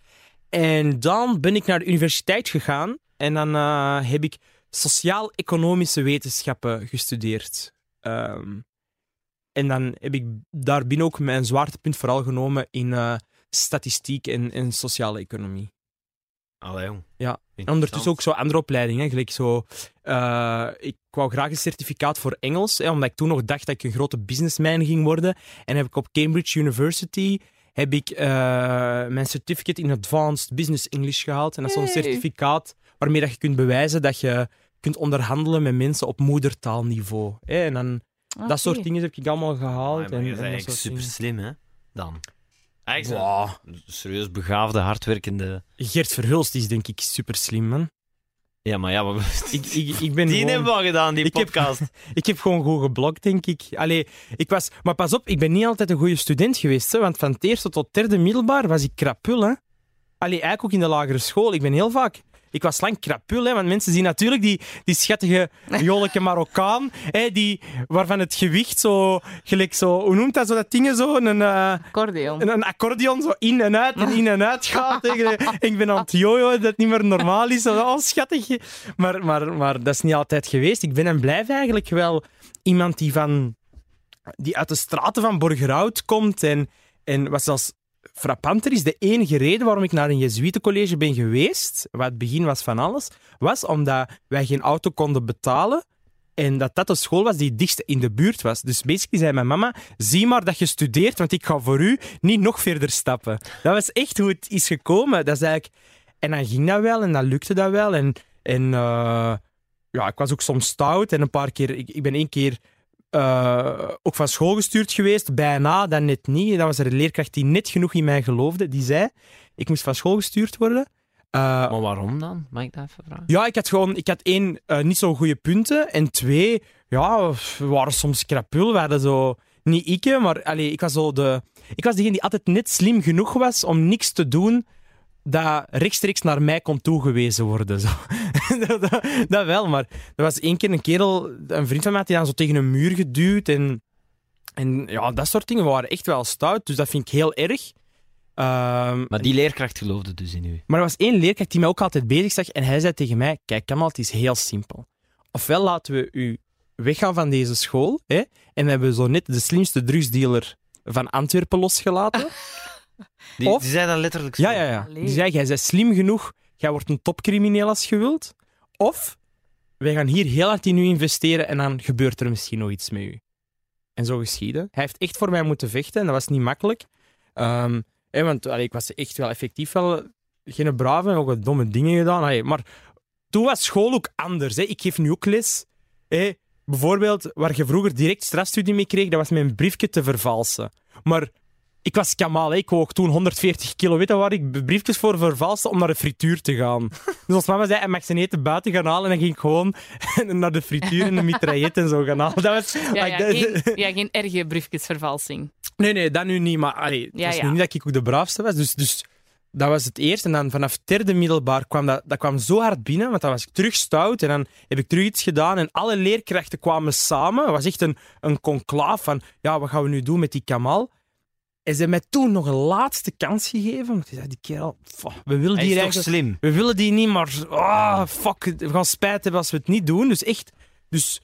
En dan ben ik naar de universiteit gegaan. En dan eh, heb ik sociaal-economische wetenschappen gestudeerd. Ehm, en dan heb ik daarbinnen ook mijn zwaartepunt vooral genomen in eh, statistiek en, en sociale economie. Allee, jong. Ja. En ondertussen ook zo andere opleidingen. Gelijk zo, eh, ik wou graag een certificaat voor Engels, hè, omdat ik toen nog dacht dat ik een grote businessman ging worden. En heb ik op Cambridge University heb ik, eh, mijn certificate in Advanced Business English gehaald. En dat is zo'n Hey. certificaat waarmee dat je kunt bewijzen dat je kunt onderhandelen met mensen op moedertaalniveau. Hè. En dan, Ah, dat soort dingen heb ik allemaal gehaald. Maar je en, bent soort super dingen. slim, hè? Dan. Eigenlijk Wow. serieus begaafde, hardwerkende... Gert Verhulst is denk ik super slim, man. Ja, maar ja, maar... Ik, ik, ik ben Die gewoon- hebben we al gedaan, die Ik heb- podcast. Ik heb gewoon goed geblokt, denk ik. Allee, ik was... Maar pas op, ik ben niet altijd een goede student geweest. Hè, want van het eerste tot het derde middelbaar was ik krapul. Hè. Allee, eigenlijk ook in de lagere school. Ik ben heel vaak... Ik was lang krapul, hè, want mensen zien natuurlijk die, die schattige jolijke Marokkaan, hè, die, waarvan het gewicht zo, gelijk zo, hoe noemt dat zo, dat ding zo, een, eh, Accordeon. een, een accordeon zo in en uit en in en uit gaat. ik ben aan het jojo, dat het niet meer normaal is. Zo, Oh, schattig. Maar, maar, maar dat is niet altijd geweest. Ik ben en blijf eigenlijk wel iemand die, van, die uit de straten van Borgerhout komt. En, en wat zelfs frappanter is, de enige reden waarom ik naar een Jezuïetencollege ben geweest, wat het begin was van alles, was omdat wij geen auto konden betalen. En dat dat de school was die het dichtst in de buurt was. Dus basically zei mijn mama, zie maar dat je studeert, want ik ga voor u niet nog verder stappen. Dat was echt hoe het is gekomen. Dat is eigenlijk... En dan ging dat wel en dan lukte dat wel. En, en eh, ja, ik was ook soms stout en een paar keer... Ik, ik ben één keer eh, ook van school gestuurd geweest, bijna, dan net niet. Dan was er een leerkracht die net genoeg in mij geloofde. Die zei, ik moest van school gestuurd worden. Eh, Maar waarom dan? Mag ik dat even vragen? ja, ik had gewoon ik had één, eh, niet zo goede punten. En twee, ja, we waren soms krapul. We hadden zo, niet ik, maar allee, ik was zo de. Ik was degene die altijd net slim genoeg was om niks te doen dat rechtstreeks naar mij kon toegewezen worden. Zo. dat, dat- dat wel, maar er was één keer een kerel, een vriend van mij, die dan zo tegen een muur geduwd. En, en ja, dat soort dingen waren echt wel stout. Dus dat vind ik heel erg. Ehm, Maar die leerkracht geloofde dus in u. maar er was één leerkracht die mij ook altijd bezig zag en hij zei tegen mij, kijk Kamal, het is heel simpel. Ofwel laten we u weggaan van deze school hè, en we hebben zo net de slimste drugsdealer van Antwerpen losgelaten. Die, Of- die zei dat letterlijk zo. ja, ja, ja. Die zei, jij bent slim genoeg, jij wordt een topcrimineel als je wilt. Of, wij gaan hier heel hard in u investeren en dan gebeurt er misschien nog iets met u. En zo geschiedde. Hij heeft echt voor mij moeten vechten en dat was niet makkelijk. Ehm, want ik was echt wel effectief wel geen brave en ook wat domme dingen gedaan. Maar toen was school ook anders. Ik geef nu ook les. Bijvoorbeeld, waar je vroeger direct strafstudie mee kreeg, dat was mijn briefje te vervalsen. Maar ik was Kamal, hè. ik woog toen 140 kilo. Weet waar ik briefjes voor vervalste? Om naar de frituur te gaan. Dus als mama zei, hij mag zijn eten buiten gaan halen, en dan ging ik gewoon naar de frituur en de mitraillet en zo gaan halen. Dat was, Ja, ja, dat- geen, ja, geen erge briefjesvervalsing. Nee, nee, dat nu niet. Maar allee, het Ja, was nu niet dat ik ook de braafste was. Dus, dus dat was het eerste. En dan vanaf derde middelbaar kwam dat, dat kwam zo hard binnen, want dan was ik terug stout. En dan heb ik terug iets gedaan. En alle leerkrachten kwamen samen. Het was echt een, een conclaaf van, ja, wat gaan we nu doen met die Kamal? En ze hebben mij toen nog een laatste kans gegeven. Want die zei, die kerel, fuck, we willen Hij die eigenlijk... slim? We willen die niet, maar ah, fuck, we gaan spijt hebben als we het niet doen. Dus echt, dus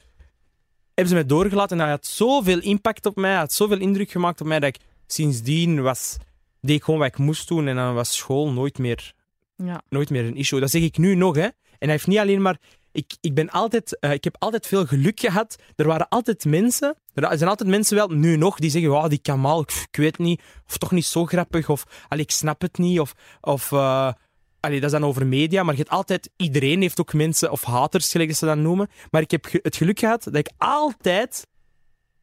hebben ze mij doorgelaten en dat had zoveel impact op mij, had zoveel indruk gemaakt op mij dat ik sindsdien was, deed ik gewoon wat ik moest doen en dan was school nooit meer, Ja. nooit meer een issue. Dat zeg ik nu nog, hè. En hij heeft niet alleen maar... Ik, ik, ben altijd, eh, ik heb altijd veel geluk gehad. Er waren altijd mensen, er zijn altijd mensen wel, nu nog, die zeggen, oh, die Kamal, ik, weet niet, of toch niet zo grappig, of allee, ik snap het niet, of... of eh, Allee, dat is dan over media, maar je hebt altijd... Iedereen heeft ook mensen, of haters, gelijk ze dat noemen. Maar ik heb het geluk gehad dat ik altijd,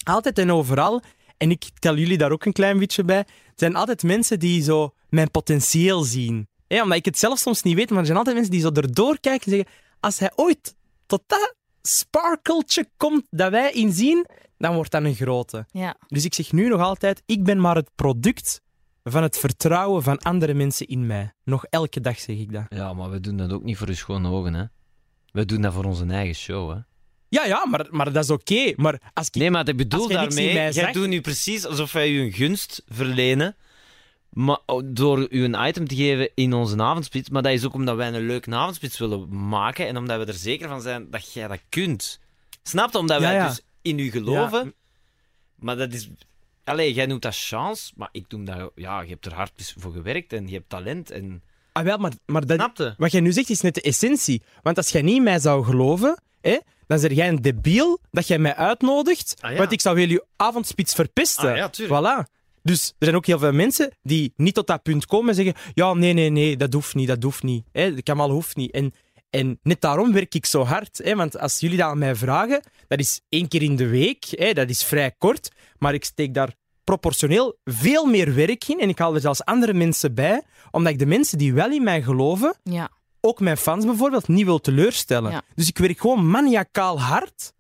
altijd en overal... En ik tel jullie daar ook een klein beetje bij. Zijn altijd mensen die zo mijn potentieel zien. Hè, omdat ik het zelf soms niet weet, maar er zijn altijd mensen die zo erdoor kijken en zeggen... Als hij ooit tot dat sparkeltje komt dat wij inzien, dan wordt dat een grote. Ja. Dus ik zeg nu nog altijd, ik ben maar het product van het vertrouwen van andere mensen in mij. Nog elke dag zeg ik dat. Ja, maar we doen dat ook niet voor uw schone ogen, hè. We doen dat voor onze eigen show, hè. Ja, ja, maar, maar dat is oké. Maar als ik... Nee, maar ik bedoel daarmee, mij jij zegt- doet nu precies alsof wij u een gunst verlenen, maar, oh, door u een item te geven in onze avondspits. Maar dat is ook omdat wij een leuke avondspits willen maken en omdat we er zeker van zijn dat jij dat kunt. Snap je? Omdat Ja, wij ja. dus in u geloven. Maar dat is... Allee, jij noemt dat chance, maar ik noem dat... Ja, je hebt er hard voor gewerkt en je hebt talent en... Ah, wel, maar, maar dat, wat jij nu zegt is net de essentie. Want als jij niet in mij zou geloven, hè, dan zeg jij een debiel dat jij mij uitnodigt, Ah, ja. want ik zou heel je avondspits verpesten. Ah, ja, tuurlijk. Voilà. Dus er zijn ook heel veel mensen die niet tot dat punt komen en zeggen: Ja, nee, nee, nee, dat hoeft niet, dat hoeft niet. Hè, Kamal hoeft niet. En, en net daarom werk ik zo hard. Hè, want als jullie dat aan mij vragen, dat is één keer in de week, hè, dat is vrij kort, maar ik steek daar proportioneel veel meer werk in en ik haal er zelfs andere mensen bij, omdat ik de mensen die wel in mij geloven, Ja. ook mijn fans bijvoorbeeld, niet wil teleurstellen. Ja. Dus ik werk gewoon maniacaal hard,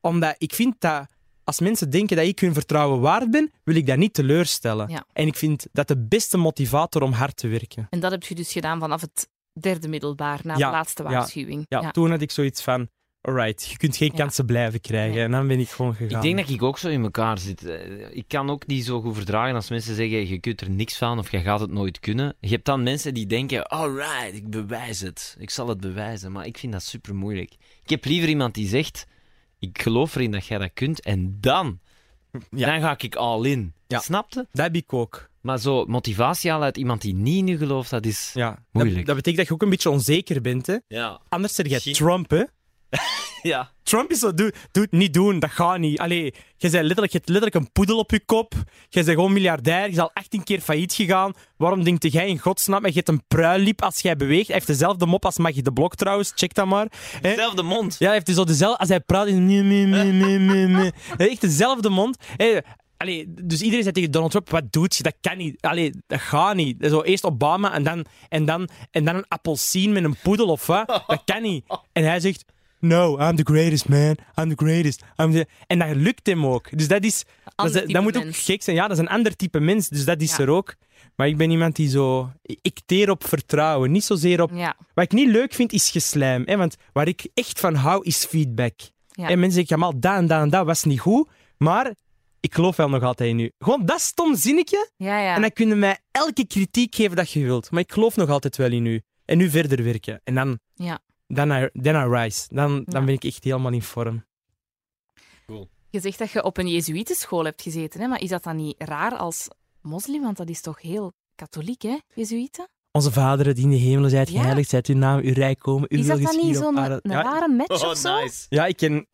omdat ik vind dat als mensen denken dat ik hun vertrouwen waard ben, wil ik dat niet teleurstellen. Ja. En ik vind dat de beste motivator om hard te werken. En dat heb je dus gedaan vanaf het derde middelbaar, na Ja, de laatste ja, waarschuwing. Ja, toen had ik zoiets van, alright, je kunt geen Ja. kansen blijven krijgen. Nee. En dan ben ik gewoon gegaan. Ik denk dat ik ook zo in elkaar zit. Eh, Ik kan ook niet zo goed verdragen als mensen zeggen: je kunt er niks van of je gaat het nooit kunnen. Je hebt dan mensen die denken: alright, ik bewijs het. Ik zal het bewijzen. Maar ik vind dat super moeilijk. Ik heb liever iemand die zegt: ik geloof erin dat jij dat kunt. En dan, Ja. dan ga ik all in. Ja. Snapte? Dat heb ik ook. Maar zo motivatie halen uit iemand die niet in u gelooft, dat is. Ja. Moeilijk. Dat, dat betekent dat je ook een beetje onzeker bent. Hè? Ja. Anders zeg jij Misschien- Trump, hè? Ja. Trump is zo, doe, doe het niet doen, dat gaat niet. Allee, je, bent letterlijk, je hebt letterlijk een poedel op je kop. Je bent gewoon miljardair, je is al 18 keer failliet gegaan. Waarom denkt jij in godsnaam? Je hebt een pruilip als jij beweegt. Hij heeft dezelfde mop als Maggie de Blok trouwens, check dat maar. Hè? Zelfde mond. Ja, hij heeft dus zo dezelfde... Als hij praat, is het nee, nee, nee, nee, nee, nee. Hij heeft echt dezelfde mond. Allee, dus iedereen zei tegen Donald Trump, wat doet je? Dat kan niet. Allee, dat gaat niet. Zo eerst Obama en dan, en, dan, en dan een appelsien met een poedel of wat. Dat kan niet. En hij zegt... No, I'm the greatest, man. I'm the greatest. I'm the... En dat lukt hem ook. Dus dat is... Dat, is- moet ook gek zijn. Ja, dat is een ander type mens. Dus dat is Ja. er ook. Maar ik ben iemand die zo... Ik teer op vertrouwen. Niet zozeer op Ja. wat ik niet leuk vind, is geslijm. Hè? Want waar ik echt van hou, is feedback. Ja. En mensen zeggen, Jamal, dat en dat en dat was niet goed. Maar ik geloof wel nog altijd in u. Gewoon dat stom zinnetje. Ja, ja. En dan kun je mij elke kritiek geven dat je wilt. Maar ik geloof nog altijd wel in u. En nu verder werken. En dan, Ja. Dan, I, then I rise. Dan, dan Ja. ben ik echt helemaal in vorm. Je zegt dat je op een Jezuïetenschool hebt gezeten, hè? maar is dat dan niet raar als moslim? Want dat is toch heel katholiek, hè, Jezuïeten? Onze vaderen die in de hemelen zijt, Ja. geheiligd zijt uw naam, uw rijk komen, uw Is dat dan niet zo'n Ja, rare match Oh, of zo? nice. Ja, ik ken...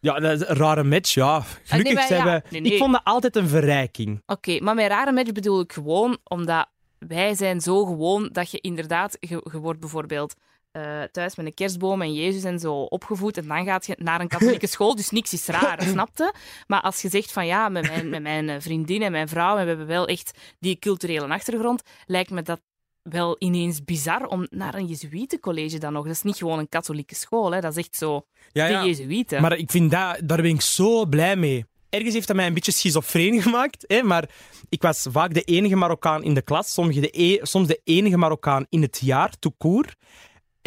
Ja, dat is een rare match, ja. Gelukkig maar zijn ja, we... nee, nee. Ik vond dat altijd een verrijking. Oké, maar met rare match bedoel ik gewoon omdat wij zijn zo gewoon dat je inderdaad, je, je wordt bijvoorbeeld eh, thuis met een kerstboom en Jezus en zo opgevoed. En dan gaat je naar een katholieke school, dus niks is raar, snapte? Maar als je zegt van ja, met mijn, met mijn eh, vriendin en mijn vrouw, en we hebben wel echt die culturele achtergrond, lijkt me dat wel ineens bizar om naar een Jezuïetencollege dan nog. Dat is niet gewoon een katholieke school, hè. dat is echt zo Ja, de ja. Jezuïeten. Maar ik vind dat, daar ben ik zo blij mee. Ergens heeft dat mij een beetje schizofreen gemaakt, hè, maar ik was vaak de enige Marokkaan in de klas, sommige de e- soms de enige Marokkaan in het jaar, tout court.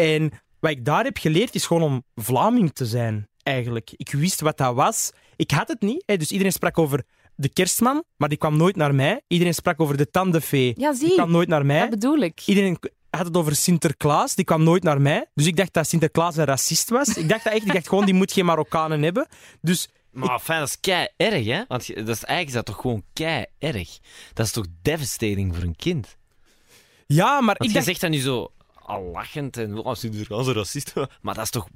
En wat ik daar heb geleerd, is gewoon om Vlaming te zijn, eigenlijk. Ik wist wat dat was. Ik had het niet, hè, dus iedereen sprak over de kerstman, maar die kwam nooit naar mij. Iedereen sprak over de tandenfee, ja, die kwam nooit naar mij. dat bedoel ik. Iedereen had het over Sinterklaas, die kwam nooit naar mij. Dus ik dacht dat Sinterklaas een racist was. Ik dacht dat echt, ik dacht gewoon, die moet geen Marokkanen hebben. Dus Maar fijn, dat is kei erg, hè? Want dat is, eigenlijk is dat toch gewoon kei erg. Dat is toch devastating voor een kind? ja, maar Want ik je dacht... zegt dat nu zo al lachend en oh, Sinterklaas een racist. Maar dat is toch.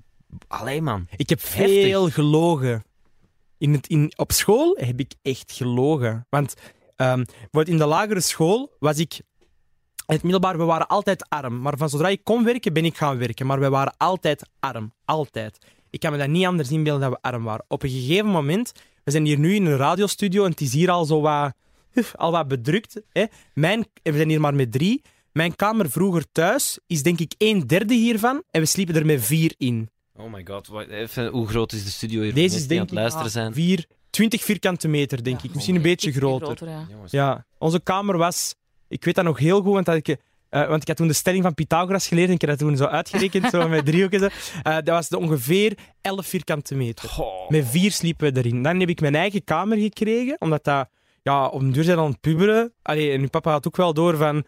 Allee, man. Ik heb veel gelogen. In het, in, op school heb ik echt gelogen. Want bijvoorbeeld in de lagere school was ik... In het middelbaar, we waren altijd arm. Maar van zodra ik kon werken, ben ik gaan werken. Maar we waren altijd arm. Altijd. Ik kan me dat niet anders inbeelden dat we arm waren. Op een gegeven moment... We zijn hier nu in een radiostudio en het is hier al zo wat... Al wat bedrukt. Hè? Mijn, we zijn hier maar met drie. Mijn kamer vroeger thuis is denk ik een derde hiervan. En we sliepen er met vier in. Oh my god, wat- even, hoe groot is de studio hier? Deze is denk aan het ik luisteren zijn. Vier, 20 vierkante meter, denk ik. Misschien een beetje groter. ja. Onze kamer was... Ik weet dat nog heel goed, want, dat ik, eh, want ik had toen de stelling van Pythagoras geleerd en ik heb dat toen zo uitgerekend, zo met driehoeken. zo. Eh, dat was de ongeveer 11 vierkante meter. Met vier sliepen we erin. Dan heb ik mijn eigen kamer gekregen, omdat dat... Ja, op een duur zijn aan het puberen. Allee, en uw papa had ook wel door van...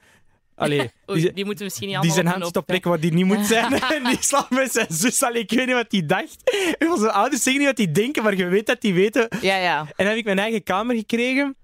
Allee, Oei, die, die moeten misschien niet die zijn op hand op plekken waar die niet moet zijn. en die slaapt met zijn zus. Allee, ik weet niet wat die dacht. En Onze ouders zeggen niet wat die denken, maar je weet dat die weten Ja, ja. en dan heb ik mijn eigen kamer gekregen.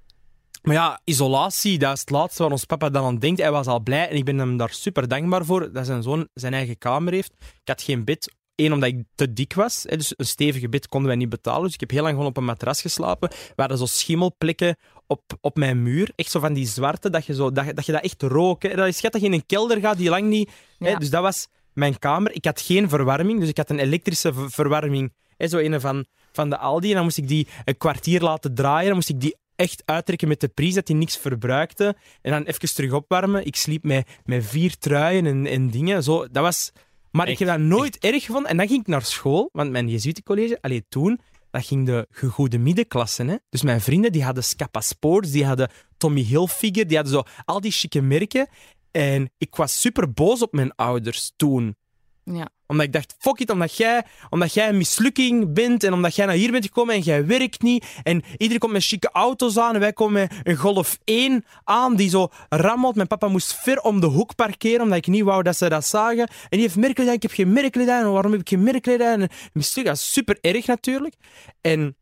Maar ja, isolatie, dat is het laatste waar ons papa dan aan denkt. Hij was al blij en ik ben hem daar super dankbaar voor dat zijn zoon zijn eigen kamer heeft. Ik had geen bed. Eén, omdat ik te dik was. Hè, dus een stevige bed konden wij niet betalen. Dus ik heb heel lang gewoon op een matras geslapen. We hadden zo schimmelplekken op, op mijn muur. Echt zo van die zwarte, dat je, zo, dat, je- dat, je dat echt rook. Hè. Dat is schat dat je in een kelder gaat die lang niet... Hè, Ja. dus dat was mijn kamer. Ik had geen verwarming, dus ik had een elektrische ver- verwarming. Hè, zo een van, van de Aldi. En dan moest ik die een kwartier laten draaien. Dan moest ik die echt uittrekken met de prijs, dat die niks verbruikte. En dan even terug opwarmen. Ik sliep met, met vier truien en, en dingen. Zo, dat was... Maar ik heb dat nooit erg gevonden. En dan ging ik naar school, want mijn Jezuïtencollege, allee, toen, dat ging de gegoede middenklasse. Hè? Dus mijn vrienden die hadden Scappa Sports, die hadden Tommy Hilfiger, die hadden zo al die chique merken. En ik was super boos op mijn ouders toen ja. omdat ik dacht, fuck it, omdat jij, omdat jij een mislukking bent en omdat jij naar hier bent gekomen en jij werkt niet. En iedereen komt met chique auto's aan en wij komen met een Golf 1 aan die zo rammelt. Mijn papa moest ver om de hoek parkeren omdat ik niet wou dat ze dat zagen. En die heeft merkkledij, ik heb geen merkkledij. En waarom heb ik geen merkkledij? En mislukking, dat is super erg natuurlijk. En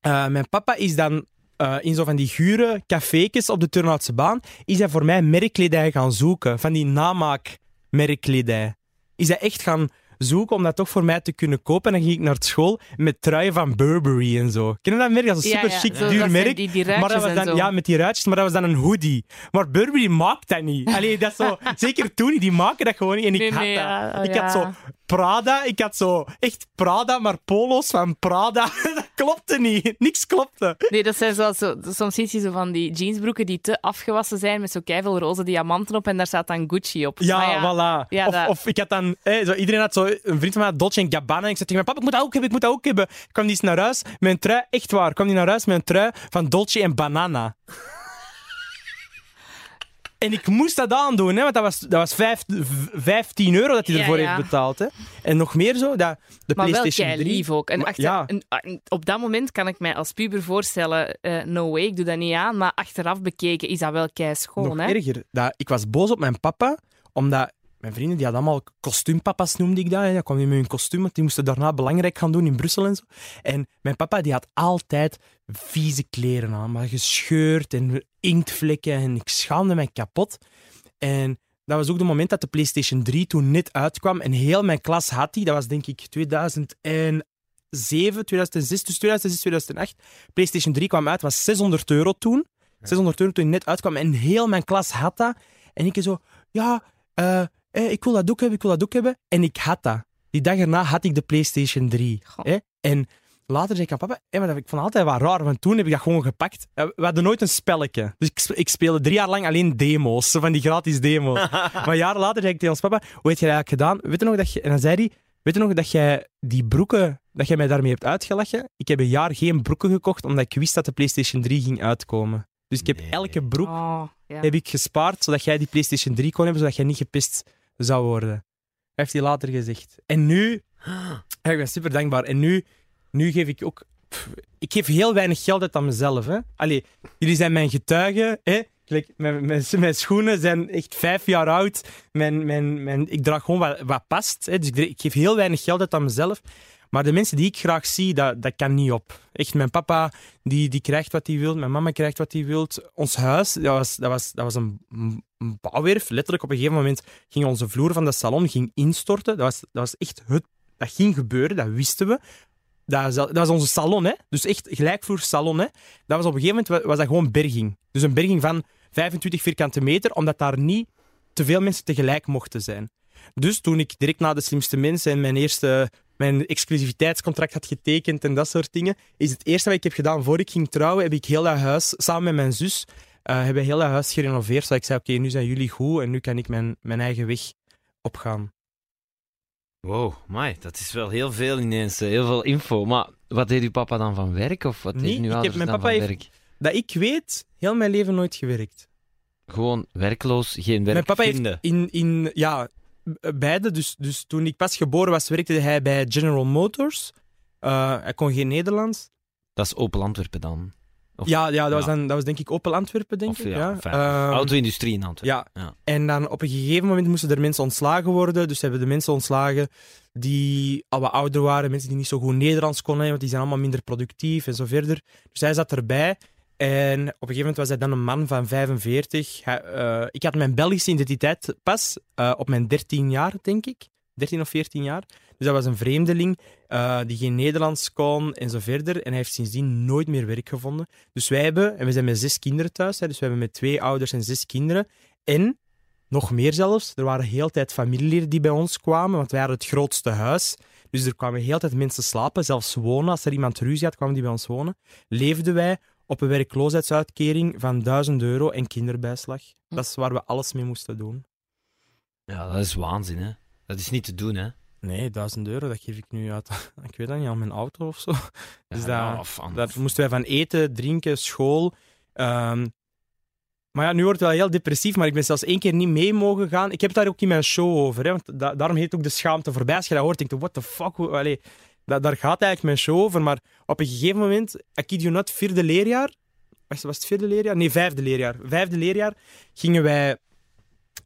eh, mijn papa is dan eh, in zo van die gure cafékes op de Turnhoutse baan, is hij voor mij merkkledij gaan zoeken. Van die namaakmerkkledij is hij echt gaan zoeken om dat toch voor mij te kunnen kopen. En dan ging ik naar school met truien van Burberry en zo. Ken je dat merk? Dat is een super ja. chic, dat duur merk. die- die maar dat was dan, ja, met die ruitjes, maar dat was dan een hoodie. Maar Burberry maakt dat niet. Allee, dat zo, zeker toen die maken dat gewoon niet. En ik Nee, had nee, dat. ja, ik had zo Prada, ik had zo echt Prada, maar polo's van Prada. dat klopte niet. Niks klopte. Nee, dat zijn zo, zo, soms zie je zo van die jeansbroeken die te afgewassen zijn met zo keiveel roze diamanten op en daar staat dan Gucci op. Ja, voilà. Ja, of, dat- of ik had dan... Zo, iedereen had zo... Een vriend van mij Dolce en Gabbana. En ik zei tegen mijn papa, ik moet dat ook hebben, ik moet dat ook hebben. kwam die eens naar huis met een trui... Echt waar. kwam die naar huis met een trui van Dolce en Banana. En ik moest dat aandoen, hè, want dat was, dat was vijf, v- 15 euro dat hij ervoor ja. heeft betaald. Hè. En nog meer zo, dat, de Maar PlayStation kei 3... lief ook. En Maar- achter, ja. en, en op dat moment kan ik mij als puber voorstellen, eh, no way, ik doe dat niet aan. Maar achteraf bekeken is dat wel kei schoon, nog hè? erger. Dat, ik was boos op mijn papa, omdat mijn vrienden die hadden allemaal kostuumpapa's, noemde ik dat. Hè. Dat kwam die met hun kostuum, want die moesten daarna belangrijk gaan doen in Brussel en zo. En mijn papa die had altijd vieze kleren aan, maar gescheurd en inktvlekken. En ik schaamde mij kapot. En dat was ook het moment dat de PlayStation 3 toen net uitkwam. En heel mijn klas had die. Dat was denk ik 2007, 2006, dus 2006, 2008. PlayStation 3 kwam uit, was 600 euro toen. 600 euro toen die net uitkwam. En heel mijn klas had dat. En ik zo, ja, eh, eh, ik wil dat ook hebben, ik wil dat ook hebben. En ik had dat. Die dag erna had ik de PlayStation 3. Goh. hè. En later zei ik aan papa, eh, maar dat ik vond altijd wat raar, want toen heb ik dat gewoon gepakt. Eh, We hadden nooit een spelletje. Dus ik, ik speelde drie jaar lang alleen demo's, van die gratis demo's. maar jaren later zei ik tegen ons papa, hoe heb je dat eigenlijk gedaan? Weet je nog dat je... En dan zei hij, weet je nog dat jij die broeken, dat jij mij daarmee hebt uitgelachen? Ik heb een jaar geen broeken gekocht, omdat ik wist dat de PlayStation 3 ging uitkomen. Dus ik heb Nee. elke broek Oh, ja. heb ik gespaard, zodat jij die PlayStation 3 kon hebben, zodat jij niet gepist zou worden. Heeft hij later gezegd. En nu, ja, ik ben super dankbaar. En nu, nu geef ik ook, ik geef heel weinig geld uit aan mezelf. Hè. Allee, jullie zijn mijn getuigen. Hè. Mijn, mijn, mijn schoenen zijn echt vijf jaar oud. Mijn, mijn, mijn, ik draag gewoon wat, wat past. Hè. Dus ik, ik geef heel weinig geld uit aan mezelf. Maar de mensen die ik graag zie, dat, dat kan niet op. Echt, mijn papa die, die krijgt wat hij wil, mijn mama krijgt wat hij wil. Ons huis, dat was, dat was, dat was een, een bouwwerf. Letterlijk op een gegeven moment ging onze vloer van de salon ging instorten. Dat was, dat was echt het... Dat ging gebeuren, dat wisten we. Dat was, onze salon, hè. Dus echt gelijkvloer salon, hè. Dat was op een gegeven moment was dat gewoon berging. Dus een berging van 25 vierkante meter, omdat daar niet te veel mensen tegelijk mochten zijn. Dus toen ik direct na de slimste mensen en mijn eerste mijn exclusiviteitscontract had getekend en dat soort dingen, is het eerste wat ik heb gedaan voor ik ging trouwen, heb ik heel dat huis, samen met mijn zus, eh, hebben heel dat huis gerenoveerd. Zodat ik zei, oké, nu zijn jullie goed en nu kan ik mijn, mijn eigen weg opgaan. Wow, my, dat is wel heel veel ineens, eh, heel veel info. Maar wat deed uw papa dan van werk? Of wat Nee, deed heb- ouders mijn dan papa van heeft- werk? Dat ik weet, heel mijn leven nooit gewerkt. Gewoon werkloos, geen werk mijn papa vinden. heeft in, in ja, beide. Dus, dus toen ik pas geboren was, werkte hij bij General Motors. Eh, hij kon geen Nederlands. Dat is Opel Antwerpen dan. Of- Ja, ja, dat, Was dan, dat was denk ik Opel Antwerpen, denk Of, ik. ja, Ja. Ehm, Auto-industrie in Antwerpen. ja. Ja. En dan op een gegeven moment moesten er mensen ontslagen worden. Dus hebben de mensen ontslagen die al wat ouder waren, mensen die niet zo goed Nederlands konden, want die zijn allemaal minder productief en zo verder. Dus hij zat erbij. En op een gegeven moment was hij dan een man van 45. Hij, eh, ik had mijn Belgische identiteit pas eh, op mijn 13 jaar, denk ik. 13 of 14 jaar. Dus dat was een vreemdeling eh, die geen Nederlands kon en zo verder. En hij heeft sindsdien nooit meer werk gevonden. Dus wij hebben, en we zijn met zes kinderen thuis, hè, dus we hebben met twee ouders en zes kinderen. En nog meer zelfs, er waren heel tijd familieleden die bij ons kwamen, want wij hadden het grootste huis. Dus er kwamen heel tijd mensen slapen, zelfs wonen. Als er iemand ruzie had, kwamen die bij ons wonen. Leefden wij op een werkloosheidsuitkering van 1000 euro en kinderbijslag. Dat is waar we alles mee moesten doen. ja, dat is waanzin, hè. Dat is niet te doen, hè. Nee, 1000 euro, dat geef ik nu uit. Ik weet dat niet, aan mijn auto of zo. Dus Ja, dat- of Daar moesten wij van eten, drinken, school. Ehm, maar ja, nu wordt het wel heel depressief, maar ik ben zelfs één keer niet mee mogen gaan. Ik heb daar ook in mijn show over. Hè, want da- daarom heet ook de schaamte voorbij. Als je dat hoort, denk je, what the fuck? Allee, da- daar gaat eigenlijk mijn show over. Maar op een gegeven moment, I kid you not, vierde leerjaar. Was, was het vierde leerjaar? Nee, vijfde leerjaar. Vijfde leerjaar gingen wij,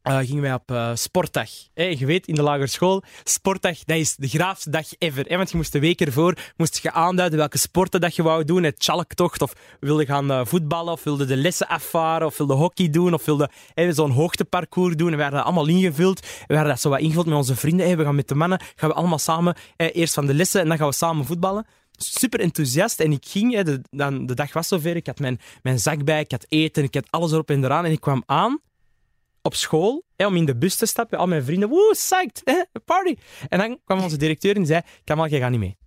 eh, gingen wij op eh, sportdag. Hè, je weet, in de lagere school, sportdag, dat is de graafste dag ever. Want je moest de week ervoor moest je aanduiden welke sporten dat je wou doen. Het chalktocht, of wilde gaan eh, voetballen, of wilde de lessen afvaren, of wilde hockey doen, of wilde zo'n hoogteparcours doen. En we werden dat allemaal ingevuld. We hadden dat zo wat ingevuld met onze vrienden. We gaan met de mannen, gaan we allemaal samen eerst van de lessen en dan gaan we samen voetballen. Super enthousiast. En ik ging, de, dan, de dag was zover, ik had mijn, mijn zak bij, ik had eten, ik had alles erop en eraan. En ik kwam aan op school hè, om in de bus te stappen. Al mijn vrienden, woe, psyched, hè, party. En dan kwam onze directeur en die zei, Kamal, jij gaat niet mee.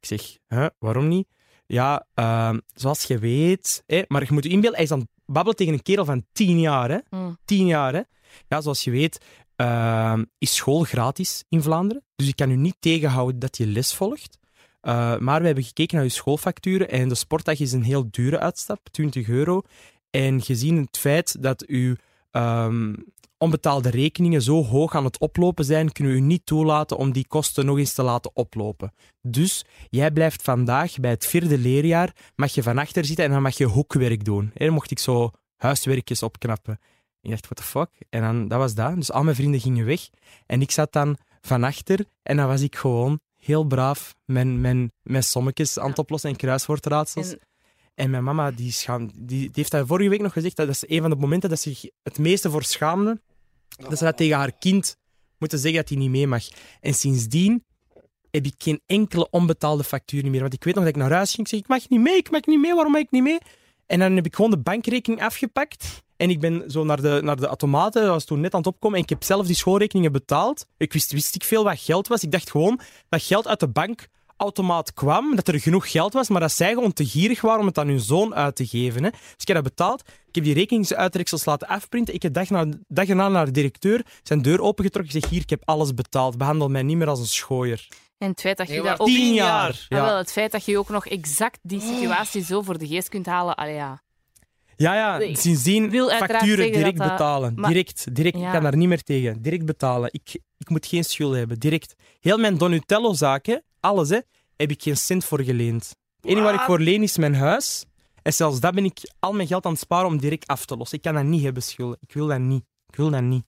Ik zeg, huh, waarom niet? Ja, ehm, zoals je weet, hè, maar je moet je inbeelden, hij is aan het babbelen tegen een kerel van tien jaar. Hè? Mm. Tien jaar, hè? Ja, zoals je weet, ehm, is school gratis in Vlaanderen. Dus ik kan u niet tegenhouden dat je les volgt. Uh, maar we hebben gekeken naar uw schoolfacturen en de sportdag is een heel dure uitstap, 20 euro. En gezien het feit dat uw ehm, onbetaalde rekeningen zo hoog aan het oplopen zijn, kunnen we u niet toelaten om die kosten nog eens te laten oplopen. Dus jij blijft vandaag bij het vierde leerjaar, mag je van achter zitten en dan mag je hoekwerk doen. En mocht ik zo huiswerkjes opknappen. Ik dacht, what the fuck? En dan, dat was dat. Dus al mijn vrienden gingen weg. En ik zat dan van achter en dan was ik gewoon heel braaf mijn, mijn, mijn sommetjes aan het oplossen en kruiswoordraadsels. En mijn mama die schaam, die, heeft dat vorige week nog gezegd. Dat is een van de momenten dat ze zich het meeste voor schaamde. Dat ze dat tegen haar kind moeten zeggen dat hij niet mee mag. En sindsdien heb ik geen enkele onbetaalde factuur meer. Want ik weet nog dat ik naar huis ging. Ik zeg, ik mag niet mee, ik mag niet mee. Waarom mag ik niet mee? En dan heb ik gewoon de bankrekening afgepakt. En ik ben zo naar de, naar de automaten, dat was toen net aan het opkomen. En ik heb zelf die schoolrekeningen betaald. Ik wist, wist ik veel wat geld was. Ik dacht gewoon dat geld uit de bankautomaat kwam, dat er genoeg geld was, maar dat zij gewoon te gierig waren om het aan hun zoon uit te geven. Hè. Dus ik heb dat betaald. Ik heb die rekeningsuitreksels laten afprinten. Ik heb dag, na, dag erna naar de directeur zijn deur opengetrokken. Ik zeg, hier, ik heb alles betaald. Behandel mij niet meer als een schooier. En het feit dat je Nee, dat ook... Tien jaar. Ah, Ja. wel, het feit dat je ook nog exact die situatie zo voor de geest kunt halen. Allee, ja. Ja, ja, sindsdien wil facturen direct dat- betalen. maar- Direct, direct. Ja. Ik kan daar niet meer tegen. Direct betalen. Ik, ik moet geen schulden hebben. Direct. Heel mijn Donatello-zaken, alles, hè, heb ik geen cent voor geleend. Het enige waar ik voor leen is mijn huis. En zelfs dat ben ik al mijn geld aan het sparen om direct af te lossen. Ik kan dat niet hebben, schulden. Ik wil dat niet. Ik wil dat niet.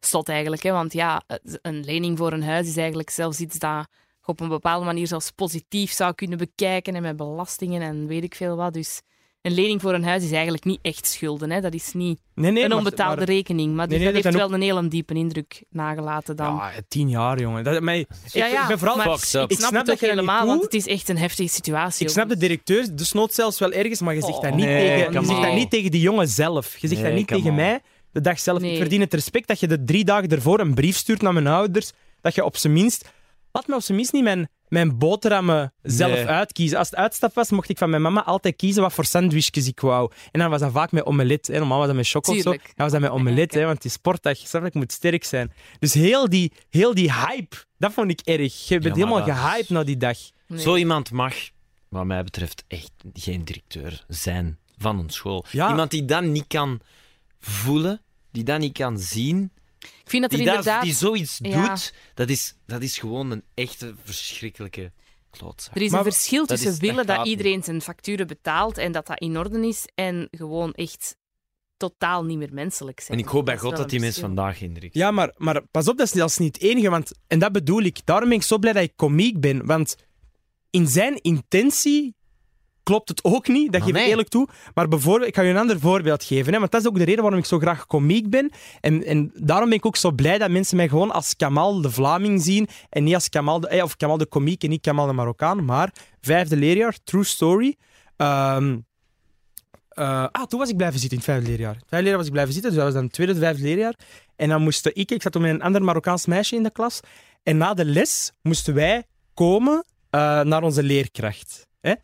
Slot eigenlijk, hè? want ja, een lening voor een huis is eigenlijk zelfs iets dat je op een bepaalde manier zelfs positief zou kunnen bekijken en met belastingen en weet ik veel wat. Dus een lening voor een huis is eigenlijk niet echt schulden. Hè? Dat is niet Nee, nee, een onbetaalde maar- rekening. Maar Nee, dus nee, dat dat heeft wel een hele diepe indruk nagelaten dan. Ja, tien jaar, jongen. Dat, mij, ik, Ja, ja, ik ben vooral... maar Fucked up. ik Ik snap, snap het dat je helemaal, want het is echt een heftige situatie. Ik snap de directeur, dus nood zelfs wel ergens, maar je zegt dat niet, nee, tegen, je zegt dat niet tegen die jongen zelf. Je zegt Nee, dat niet tegen on. mij de dag zelf. Nee. Ik verdien het respect dat je de drie dagen ervoor een brief stuurt naar mijn ouders. Dat je op zijn minst... Laat me op zijn minst niet mijn, mijn boterhammen zelf Nee. uitkiezen. Als het uitstap was, mocht ik van mijn mama altijd kiezen wat voor sandwichjes ik wou. En dan was dat vaak met omelet. Hè. Normaal was dat met choco of zo. Dan was dat met omelet, hè, want die sportdag, ik moet sterk zijn. Dus heel die, heel die hype, dat vond ik erg. Je bent helemaal dat- gehyped na die dag. Nee. Zo iemand mag, wat mij betreft, echt geen directeur zijn van een school. Ja. Iemand die dat niet kan voelen, die dat niet kan zien, Ik vind dat er die, dat, inderdaad... die zoiets Ja. doet, dat is, dat is gewoon een echte verschrikkelijke klootzak. Er is Maar een verschil dat tussen is- willen dat, iedereen zijn facturen betaalt en dat dat in orde is en gewoon echt totaal niet meer menselijk zijn. En ik hoop bij God dat die een mens verschil. vandaag geen directeur Ja, maar, maar pas op, dat is, dat is niet het enige. Want, en dat bedoel ik. Daarom ben ik zo blij dat ik komiek ben. Want in zijn intentie klopt het ook niet. Dat Maar geef ik eerlijk toe. Maar bijvoorbeeld, ik ga je een ander voorbeeld geven. Hè, want dat is ook de reden waarom ik zo graag komiek ben. En, en daarom ben ik ook zo blij dat mensen mij gewoon als Kamal de Vlaming zien. En niet als Kamal de, eh, of Kamal de komiek en niet Kamal de Marokkaan. Maar vijfde leerjaar, true story. Ehm, eh, ah, toen was ik blijven zitten in het vijfde leerjaar. Het vijfde leerjaar was ik blijven zitten, dus dat was dan het tweede, vijfde leerjaar. En dan moesten ik, ik zat toen met een ander Marokkaans meisje in de klas. En na de les moesten wij komen eh, naar onze leerkracht. Hè?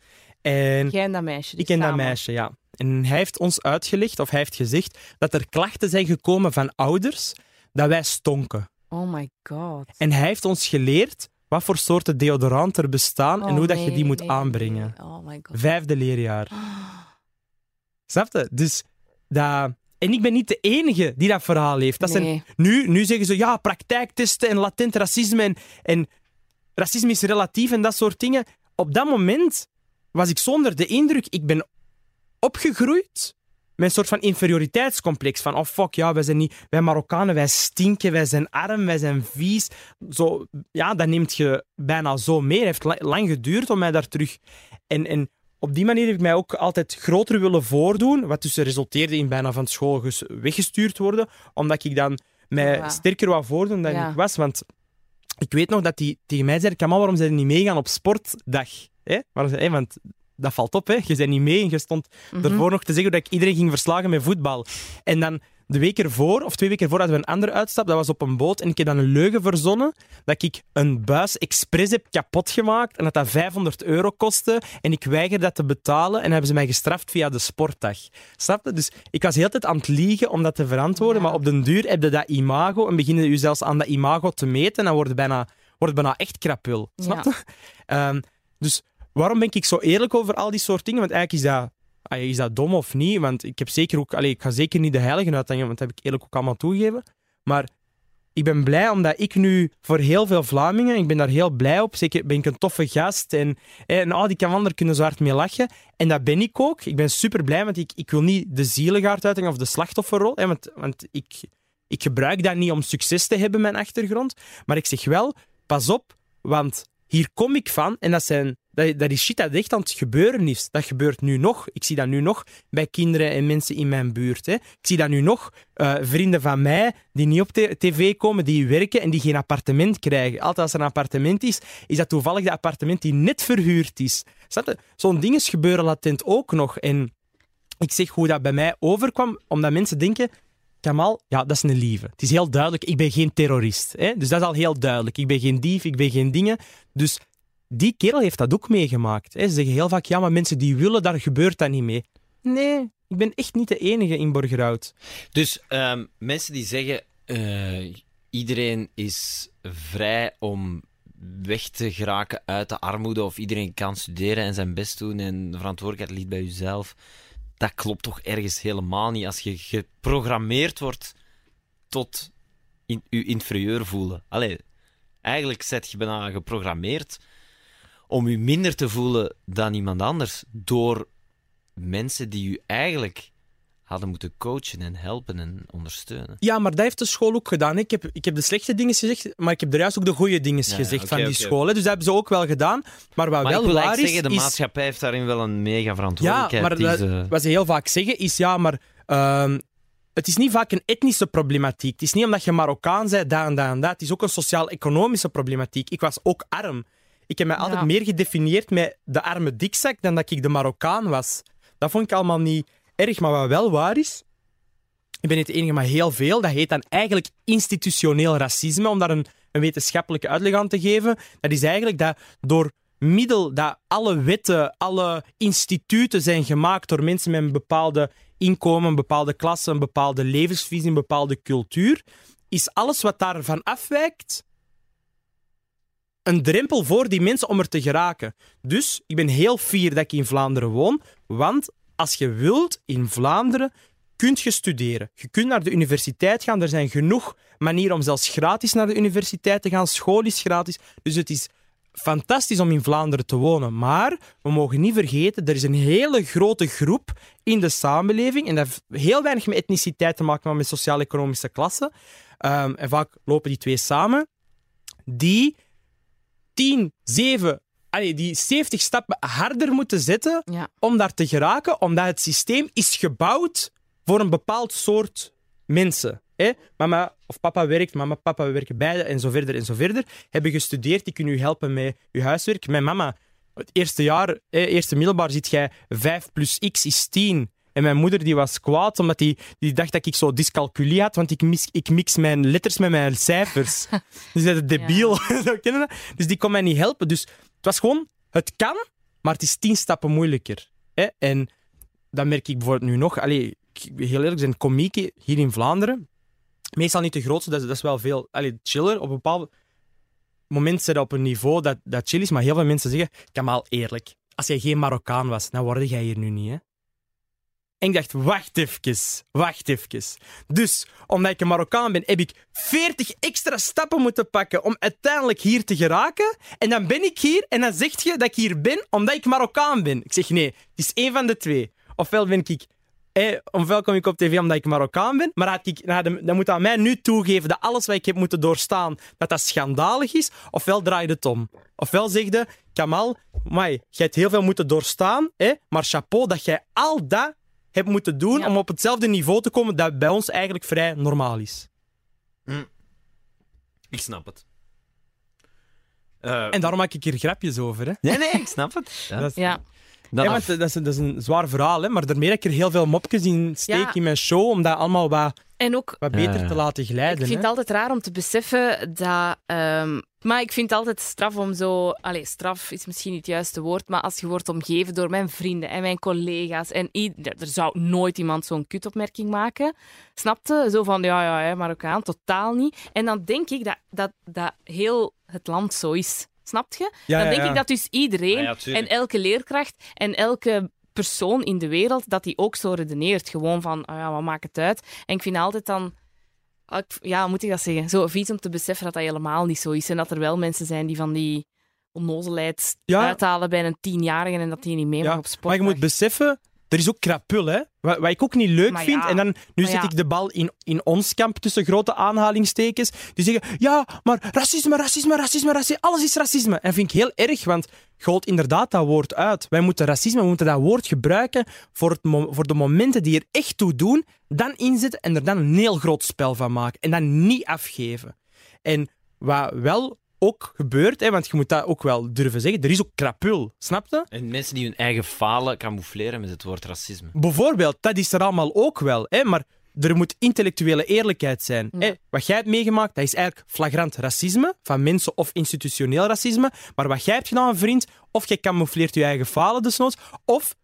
En Jij en dat meisje. dus ik en dat meisje, ja. En hij heeft ons uitgelegd, of hij heeft gezegd, dat er klachten zijn gekomen van ouders dat wij stonken. Oh my god. En hij heeft ons geleerd wat voor soorten deodorant er bestaan en Oh, hoe dat je die moet nee, aanbrengen. nee. Oh my god. Vijfde leerjaar. Snap je? Dus dat... En ik ben niet de enige die dat verhaal heeft. Dat zijn, nu, nu zeggen ze, ja, praktijktesten en latent racisme en, en racisme is relatief en dat soort dingen. Op dat moment was ik zonder de indruk, ik ben opgegroeid met een soort van inferioriteitscomplex. Van, oh fuck, ja, wij zijn niet... Wij Marokkanen, wij stinken, wij zijn arm, wij zijn vies. Zo, ja, dat neemt je bijna zo mee. Het heeft la- lang geduurd om mij daar terug... En, en op die manier heb ik mij ook altijd groter willen voordoen, wat dus resulteerde in bijna van school ges- weggestuurd worden, omdat ik dan mij Ja. sterker wou voordoen dan Ja. ik was. Want ik weet nog dat die tegen mij zei, Kamal, waarom zijn niet meegaan op sportdag? Hè? Maar, hè, want dat valt op, hè? je bent niet mee en je stond Mhm. ervoor nog te zeggen dat ik iedereen ging verslagen met voetbal. En dan de week ervoor, of twee weken ervoor, hadden we een andere uitstap. Dat was op een boot. En ik heb dan een leugen verzonnen dat ik een buis expres heb kapot gemaakt en dat dat 500 euro kostte. En ik weiger dat te betalen. En hebben ze mij gestraft via de sportdag. Snap je? Dus ik was heel tijd aan het liegen om dat te verantwoorden. Ja. Maar op den duur heb je dat imago en beginnen je zelfs aan dat imago te meten. En dan wordt het bijna, wordt het bijna echt krapul. Snap je? Ehm, dus waarom ben ik zo eerlijk over al die soort dingen? Want eigenlijk is dat, is dat dom of niet? Want ik, heb zeker ook, allee, ik ga zeker niet de heiligen uithangen, want dat heb ik eerlijk ook allemaal toegegeven. Maar ik ben blij omdat ik nu voor heel veel Vlamingen, ik ben daar heel blij op, zeker ben ik een toffe gast en, en oh, die anderen kunnen zo hard mee lachen. En dat ben ik ook. Ik ben super blij, want ik, ik wil niet de zieligaard uithangen of de slachtofferrol, hè, want, want ik, ik gebruik dat niet om succes te hebben, mijn achtergrond. Maar ik zeg wel, pas op, want hier kom ik van en dat, zijn, dat, dat is shit dat echt aan het gebeuren is. Dat gebeurt nu nog. Ik zie dat nu nog bij kinderen en mensen in mijn buurt. Hè. Ik zie dat nu nog. eh, vrienden van mij die niet op tv komen, die werken en die geen appartement krijgen. Altijd als er een appartement is, is dat toevallig de appartement die net verhuurd is. Zo'n dingen gebeuren latent ook nog. En Ik zeg hoe dat bij mij overkwam, omdat mensen denken... Kamal, ja, dat is een lieve. Het is heel duidelijk, ik ben geen terrorist. Hè? Dus dat is al heel duidelijk. Ik ben geen dief, ik ben geen dingen. Dus die kerel heeft dat ook meegemaakt. Ze zeggen heel vaak, ja, maar mensen die willen, daar gebeurt dat niet mee. Nee, ik ben echt niet de enige in Borgerhout. Dus ehm, mensen die zeggen, eh, iedereen is vrij om weg te geraken uit de armoede, of iedereen kan studeren en zijn best doen en de verantwoordelijkheid ligt bij jezelf. Dat klopt toch ergens helemaal niet als je geprogrammeerd wordt tot in, je inferieur voelen. Allee, eigenlijk zet je bijna geprogrammeerd om je minder te voelen dan iemand anders door mensen die je eigenlijk hadden moeten coachen en helpen en ondersteunen. Ja, maar dat heeft de school ook gedaan. Ik heb, ik heb de slechte dingen gezegd, maar ik heb er juist ook de goede dingen Ja, gezegd van die oké. school. hè. Dus dat hebben ze ook wel gedaan. Maar wat Maar wel ik wil waar eigenlijk is, zeggen, de is- maatschappij heeft daarin wel een mega Ja, verantwoordelijkheid. maar die dat- ze- wat ze heel vaak zeggen is, ja, maar ehm, het is niet vaak een etnische problematiek. Het is niet omdat je Marokkaan bent, dat en dat en dat. Het is ook een sociaal-economische problematiek. Ik was ook arm. Ik heb mij altijd Ja. meer gedefinieerd met de arme dikzak dan dat ik de Marokkaan was. Dat vond ik allemaal niet erg, maar wat wel waar is... Ik ben niet de enige, maar heel veel. Dat heet dan eigenlijk institutioneel racisme, om daar een, een wetenschappelijke uitleg aan te geven. Dat is eigenlijk dat door middel dat alle wetten, alle instituten zijn gemaakt door mensen met een bepaalde inkomen, een bepaalde klasse, een bepaalde levensvisie, een bepaalde cultuur, is alles wat daarvan afwijkt een drempel voor die mensen om er te geraken. Dus ik ben heel fier dat ik in Vlaanderen woon, want als je wilt in Vlaanderen, kunt je studeren. Je kunt naar de universiteit gaan. Er zijn genoeg manieren om zelfs gratis naar de universiteit te gaan. School is gratis. Dus het is fantastisch om in Vlaanderen te wonen. Maar we mogen niet vergeten, er is een hele grote groep in de samenleving. En dat heeft heel weinig met etniciteit te maken, maar met sociaal-economische klassen. Ehm, en vaak lopen die twee samen. Die 10, 7, allee, die 70 stappen harder moeten zetten Ja. om daar te geraken, omdat het systeem is gebouwd voor een bepaald soort mensen. Hè? Mama of papa werkt, mama papa werken beide en zo verder en zo verder. Hebben gestudeerd, die kunnen u helpen met uw huiswerk. Mijn mama, het eerste jaar, hè, eerste middelbaar, ziet jij 5 plus x is 10. En mijn moeder die was kwaad, omdat die, die dacht dat ik zo dyscalculie had, want ik, mis, ik mix mijn letters met mijn cijfers. dus dat is debiel. Zo kennen we dat? dus die kon mij niet helpen. Dus het was gewoon, het kan, maar het is tien stappen moeilijker. Hè? En dat merk ik bijvoorbeeld nu nog. Allee, heel eerlijk, zijn komieken hier in Vlaanderen, meestal niet de grootste, dat is, dat is wel veel allee, chiller. Op een bepaald moment zit op een niveau dat, dat chill is, maar heel veel mensen zeggen, Kamal, eerlijk, als jij geen Marokkaan was, dan word jij hier nu niet, hè? En ik dacht, wacht even, wacht even. Dus, omdat ik een Marokkaan ben, heb ik 40 extra stappen moeten pakken om uiteindelijk hier te geraken. En dan ben ik hier en dan zeg je dat ik hier ben omdat ik Marokkaan ben. Ik zeg, nee, het is één van de twee. Ofwel ben ik... Eh, ofwel kom ik op tv omdat ik Marokkaan ben, maar had ik, dan moet aan mij nu toegeven dat alles wat ik heb moeten doorstaan, dat dat schandalig is. Ofwel draai je het om. Ofwel zeg je, Kamal, mai, jij hebt heel veel moeten doorstaan, hè, maar chapeau dat jij al dat hebt moeten doen Ja. om op hetzelfde niveau te komen dat bij ons eigenlijk vrij normaal is. Ik snap het. Eh, En daarom maak ik hier grapjes over. Hè. Nee, nee, ik snap het. Ja. Dat is- Ja. Dan Ja, want dat, is, dat is een zwaar verhaal, hè, maar daarmee dat ik er heel veel mopjes in steek Ja. in mijn show, om dat allemaal wat, En ook, wat beter Ja, te laten glijden. ik vind hè. het altijd raar om te beseffen dat... ehm, maar ik vind het altijd straf om zo... Allee, straf is misschien niet het juiste woord, maar als je wordt omgeven door mijn vrienden en mijn collega's en i- er zou nooit iemand zo'n kutopmerking maken. Snapte? Zo van, ja, ja, hè, Marokkaan, totaal niet. En dan denk ik dat, dat, dat heel het land zo is. Snap je? Ja, dan ja, denk ja. ik dat dus iedereen Ah en elke leerkracht en elke persoon in de wereld, dat die ook zo redeneert. Gewoon van, oh ja, wat maakt het uit? En ik vind altijd dan... ah, Ja, hoe moet ik dat zeggen? Zo vies om te beseffen dat dat helemaal niet zo is. En dat er wel mensen zijn die van die onnozelheid Ja. uithalen bij een tienjarige en dat die niet mee mag op sport. Maar je moet beseffen, er is ook krapul, hè? Wat, wat ik ook niet leuk Maar vind. ja, En dan, nu zet ja. ik de bal in, in ons kamp tussen grote aanhalingstekens. Die zeggen, ja, maar racisme, racisme, racisme, racisme, alles is racisme. En dat vind ik heel erg, want holt inderdaad dat woord uit. Wij moeten racisme, we moeten dat woord gebruiken voor, het voor de momenten die er echt toe doen, dan inzetten en er dan een heel groot spel van maken. En dan niet afgeven. En wat wel ook gebeurt, hè, want je moet dat ook wel durven zeggen, er is ook krapul, snap je? En mensen die hun eigen falen camoufleren met het woord racisme. Bijvoorbeeld, dat is er allemaal ook wel, hè, maar er moet intellectuele eerlijkheid zijn. Ja. Hè. Wat jij hebt meegemaakt, dat is eigenlijk flagrant racisme, van mensen of institutioneel racisme. Maar wat jij hebt gedaan, vriend, of jij camoufleert je eigen falen desnoods, of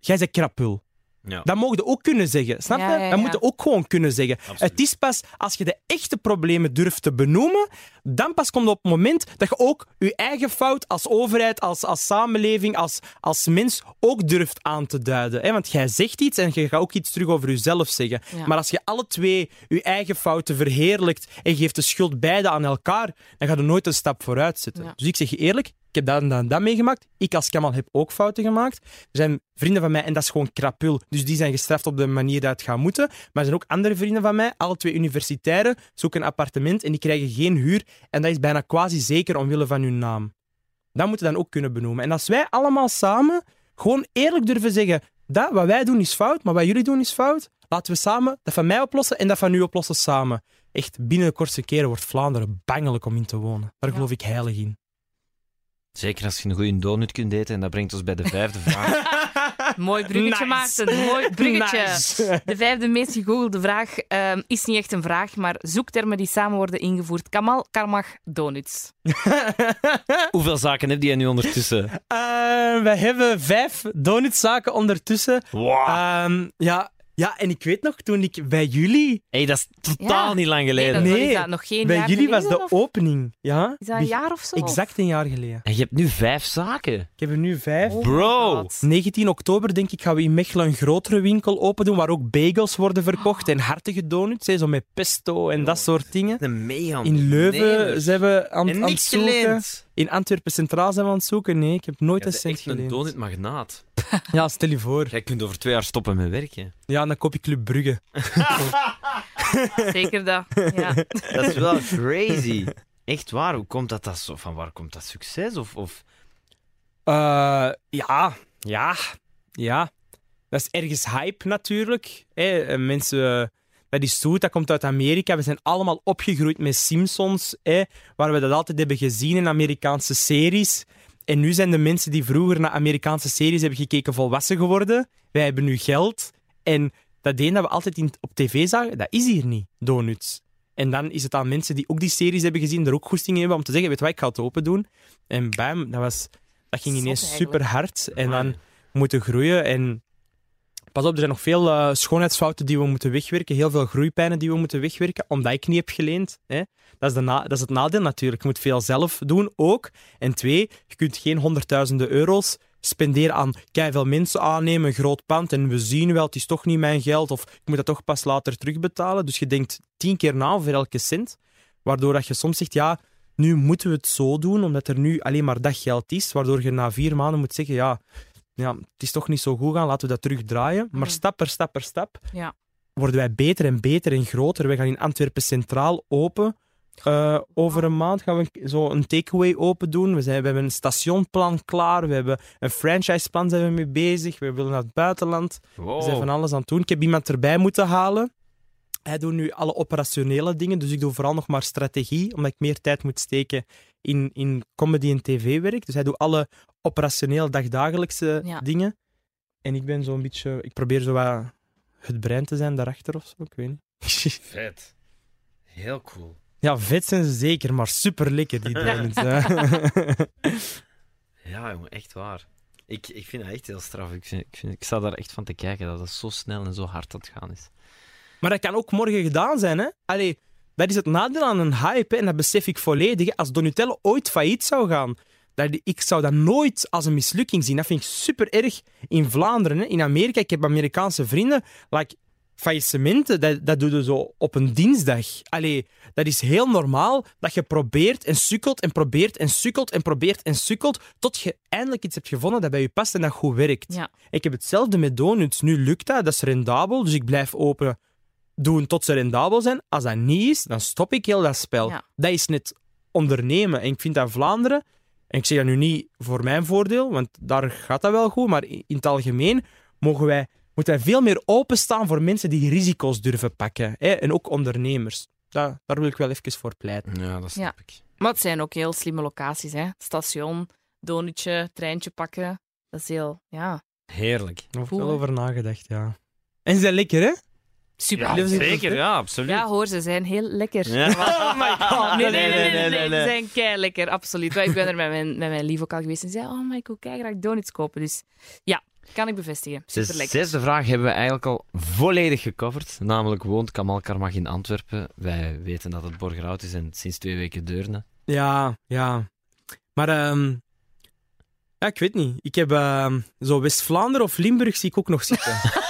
jij bent krapul. Ja. Dat mogen je ook kunnen zeggen, snap je? Ja, ja, Dat ja. moet je ook gewoon kunnen zeggen. Absoluut. Het is pas als je de echte problemen durft te benoemen, dan pas komt op het moment dat je ook je eigen fout als overheid, als, als samenleving, als, als mens ook durft aan te duiden. Hè? Want jij zegt iets en je gaat ook iets terug over jezelf zeggen. Ja. Maar als je alle twee je eigen fouten verheerlijkt en je geeft de schuld beide aan elkaar, dan ga je nooit een stap vooruit zetten. Ja. Dus ik zeg je eerlijk, heb dat en dat en dat meegemaakt. Ik als Kamal heb ook fouten gemaakt. Er zijn vrienden van mij, en dat is gewoon krapul. Dus die zijn gestraft op de manier dat het gaat moeten. Maar er zijn ook andere vrienden van mij, alle twee universitairen, zoeken een appartement en die krijgen geen huur. En dat is bijna quasi zeker omwille van hun naam. Dat moeten we dan ook kunnen benoemen. En als wij allemaal samen gewoon eerlijk durven zeggen, dat wat wij doen is fout, maar wat jullie doen is fout, laten we samen dat van mij oplossen en dat van u oplossen samen. Echt, binnen de kortste keren wordt Vlaanderen bangelijk om in te wonen. Daar Ja. geloof ik heilig in. Zeker als je een goede donut kunt eten. En dat brengt ons bij de vijfde vraag. Mooi bruggetje, Nice. Maarten. Mooi bruggetje. Nice. De vijfde meest gegoogelde vraag ehm, is niet echt een vraag, maar zoektermen die samen worden ingevoerd. Kamal, Karmach, donuts. Hoeveel zaken heb jij nu ondertussen? Eh, wij hebben vijf donutzaken ondertussen. Wow. Ehm, ja, ja, en ik weet nog, toen ik bij jullie... hey, dat is totaal Ja. niet lang Nee, geleden. dat, Nee, is dat nog geen bij jaar jullie was geleden, de of- opening. Ja? Is dat een jaar of zo? Exact een jaar geleden. En je hebt nu vijf zaken. Ik heb er nu vijf. Oh Bro. my God. 19 oktober, denk ik, gaan we in Mechelen een grotere winkel open doen, waar ook bagels worden verkocht en hartige donuts, hè, zo met pesto en dat soort dingen. Een mega In Leuven ondernemer. zijn we aan, En aan het niks zoeken. geleend. In Antwerpen Centraal zijn we aan het zoeken. Nee, ik heb nooit Jij een cent echt een geleend. donutmagnaat. Ja, stel je voor. Jij kunt over twee jaar stoppen met werken. Ja, dan koop ik Club Brugge. Zeker dat. Ja. Dat is wel crazy. Echt waar, hoe komt dat, dat zo? Van waar komt dat succes? Of, of... Eh, ja, ja, ja. Dat is ergens hype natuurlijk. Hè. Eh, Mensen, dat is goed, dat komt uit Amerika. We zijn allemaal opgegroeid met Simpsons, hè, waar we dat altijd hebben gezien in Amerikaanse series. En nu zijn de mensen die vroeger naar Amerikaanse series hebben gekeken volwassen geworden. Wij hebben nu geld. En dat een dat we altijd in, op tv zagen, dat is hier niet, donuts. En dan is het aan mensen die ook die series hebben gezien, er ook goesting in hebben om te zeggen, weet je wat, ik ga het open doen. En bam, dat, was, dat ging ineens super hard. En dan moeten groeien. En pas op, er zijn nog veel eh, schoonheidsfouten die we moeten wegwerken. Heel veel groeipijnen die we moeten wegwerken, omdat ik niet heb geleend. Hè. Dat, is dat is het nadeel natuurlijk. Je moet veel zelf doen ook. En twee, je kunt geen honderdduizenden euro's spenderen aan veel mensen aannemen, groot pand. En we zien wel, het is toch niet mijn geld. Of ik moet dat toch pas later terugbetalen. Dus je denkt tien keer na over elke cent. Waardoor dat je soms zegt, ja, nu moeten we het zo doen, omdat er nu alleen maar dat geld is. Waardoor je na vier maanden moet zeggen, ja, ja het is toch niet zo goed gaan, laten we dat terugdraaien. Maar Mm. stap per stap per stap Ja. worden wij beter en beter en groter. We gaan in Antwerpen Centraal open. Eh, over een maand gaan we zo een takeaway open doen. We, zijn, we hebben een stationplan klaar. We hebben een franchiseplan zijn we mee bezig. We willen naar het buitenland. Wow. We zijn van alles aan het doen. Ik heb iemand erbij moeten halen. Hij doet nu alle operationele dingen, dus ik doe vooral nog maar strategie, omdat ik meer tijd moet steken in, in comedy en tv-werk. Dus hij doet alle operationeel dagdagelijkse Ja. dingen. En ik ben zo'n beetje... Ik probeer zo wat het brein te zijn daarachter of zo, ik weet niet. Vet. Heel cool. ja, vet zijn ze zeker, maar super lekker, die donuts. Ja, jongen, echt waar. Ik, ik vind dat echt heel straf. Ik, vind, ik, vind, ik sta daar echt van te kijken dat het zo snel en zo hard aan het gaan is. Maar dat kan ook morgen gedaan zijn, hè? Allee, dat is het nadeel aan een hype, hè, en dat besef ik volledig. Als Donatello ooit failliet zou gaan, dat, ik zou dat nooit als een mislukking zien. Dat vind ik super erg in Vlaanderen. Hè. In Amerika, ik heb Amerikaanse vrienden, like, faillissementen, dat, dat doe je zo op een dinsdag. Allee, dat is heel normaal dat je probeert en sukkelt en probeert en sukkelt en probeert en sukkelt, tot je eindelijk iets hebt gevonden dat bij je past en dat goed werkt. Ja. Ik heb hetzelfde met donuts. Nu lukt dat, dat is rendabel, dus ik blijf open doen tot ze rendabel zijn. Als dat niet is, dan stop ik heel dat spel. Ja. Dat is net ondernemen. En ik vind dat Vlaanderen, en ik zeg dat nu niet voor mijn voordeel, want daar gaat dat wel goed, maar in het algemeen mogen wij, moeten wij veel meer openstaan voor mensen die risico's durven pakken. Hè? En ook ondernemers. Da- daar wil ik wel even voor pleiten. Ja, dat snap Ja. ik. Maar het zijn ook heel slimme locaties, hè. Station, donutje, treintje pakken. Dat is heel, ja, Heerlijk. Er wordt Cool, wel over nagedacht, ja. En ze zijn lekker, hè? Super. Ja, Ja, zeker, ja, absoluut. hoor, ze zijn heel lekker. Ja. Oh my god. Nee, nee, nee, nee, nee, Ze zijn kei lekker, absoluut. Ik ben er met mijn, met mijn lief ook al geweest en zei: Oh, maar ik wil kei graag donuts kopen. Dus ja, kan ik bevestigen. Super lekker. zesde vraag hebben we eigenlijk al volledig gecoverd. Namelijk woont Kamal Karmach in Antwerpen. Wij weten dat het Borgerhout is en sinds twee weken Deurne. Ja, ja. Maar, ehm ja, ik weet niet. Ik heb ehm, zo West-Vlaanderen of Limburg zie ik ook nog zitten.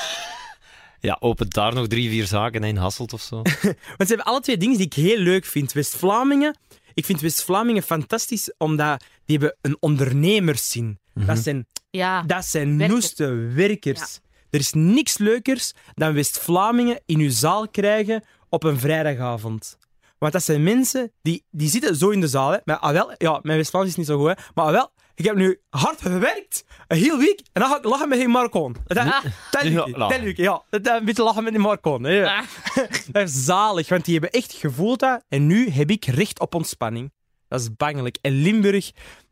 Ja, opent daar nog drie, vier zaken in Hasselt of zo. Want ze hebben alle twee dingen die ik heel leuk vind. West-Vlamingen, ik vind West-Vlamingen fantastisch, omdat die hebben een ondernemerszin. Dat zijn, Ja, dat zijn Werkers. noeste werkers. Er is niks leukers dan West-Vlamingen in uw zaal krijgen op een vrijdagavond. Want dat zijn mensen die, die zitten zo in de zaal. Hè. Maar, ah, wel, ja, mijn West-Vlaams is niet zo goed, hè. maar ah, wel, ik heb nu hard gewerkt, een heel week, en dan ga ik lachen met die Marcoon. Dat, Ah. dat, Ja, dat ja. Dat, dat, een beetje lachen met die Marcoon. Hè. Ah. Dat is zalig, want die hebben echt gevoeld dat. En nu heb ik recht op ontspanning. Dat is bangelijk. En Limburg,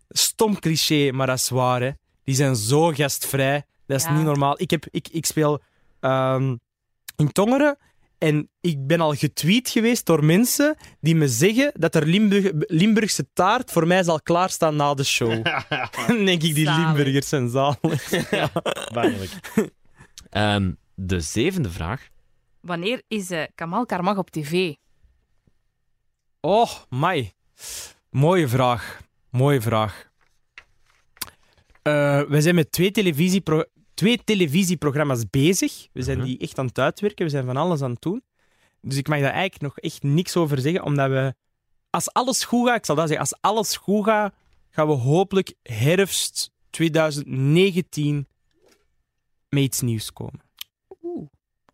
stom cliché, maar dat is waar. Hè. Die zijn zo gastvrij. Dat is Ja. niet normaal. Ik, heb, ik, ik speel ehm, in Tongeren. En ik ben al getweet geweest door mensen die me zeggen dat er Limburg, Limburgse taart voor mij zal klaarstaan na de show. Dan denk ik, die Zalig. Limburgers zijn zalig. Bangelijk. Ehm, de zevende vraag. wanneer is eh, Kamal Karmach op tv? Oh, mai. Mooie vraag. Mooie vraag. Eh, we zijn met twee, televisiepro twee televisieprogramma's bezig. We zijn Mhm. die echt aan het uitwerken. We zijn van alles aan het doen. Dus ik mag daar eigenlijk nog echt niks over zeggen, omdat we... Als alles goed gaat, ik zal dat zeggen, als alles goed gaat, gaan we hopelijk herfst 2019 met iets nieuws komen. Oeh,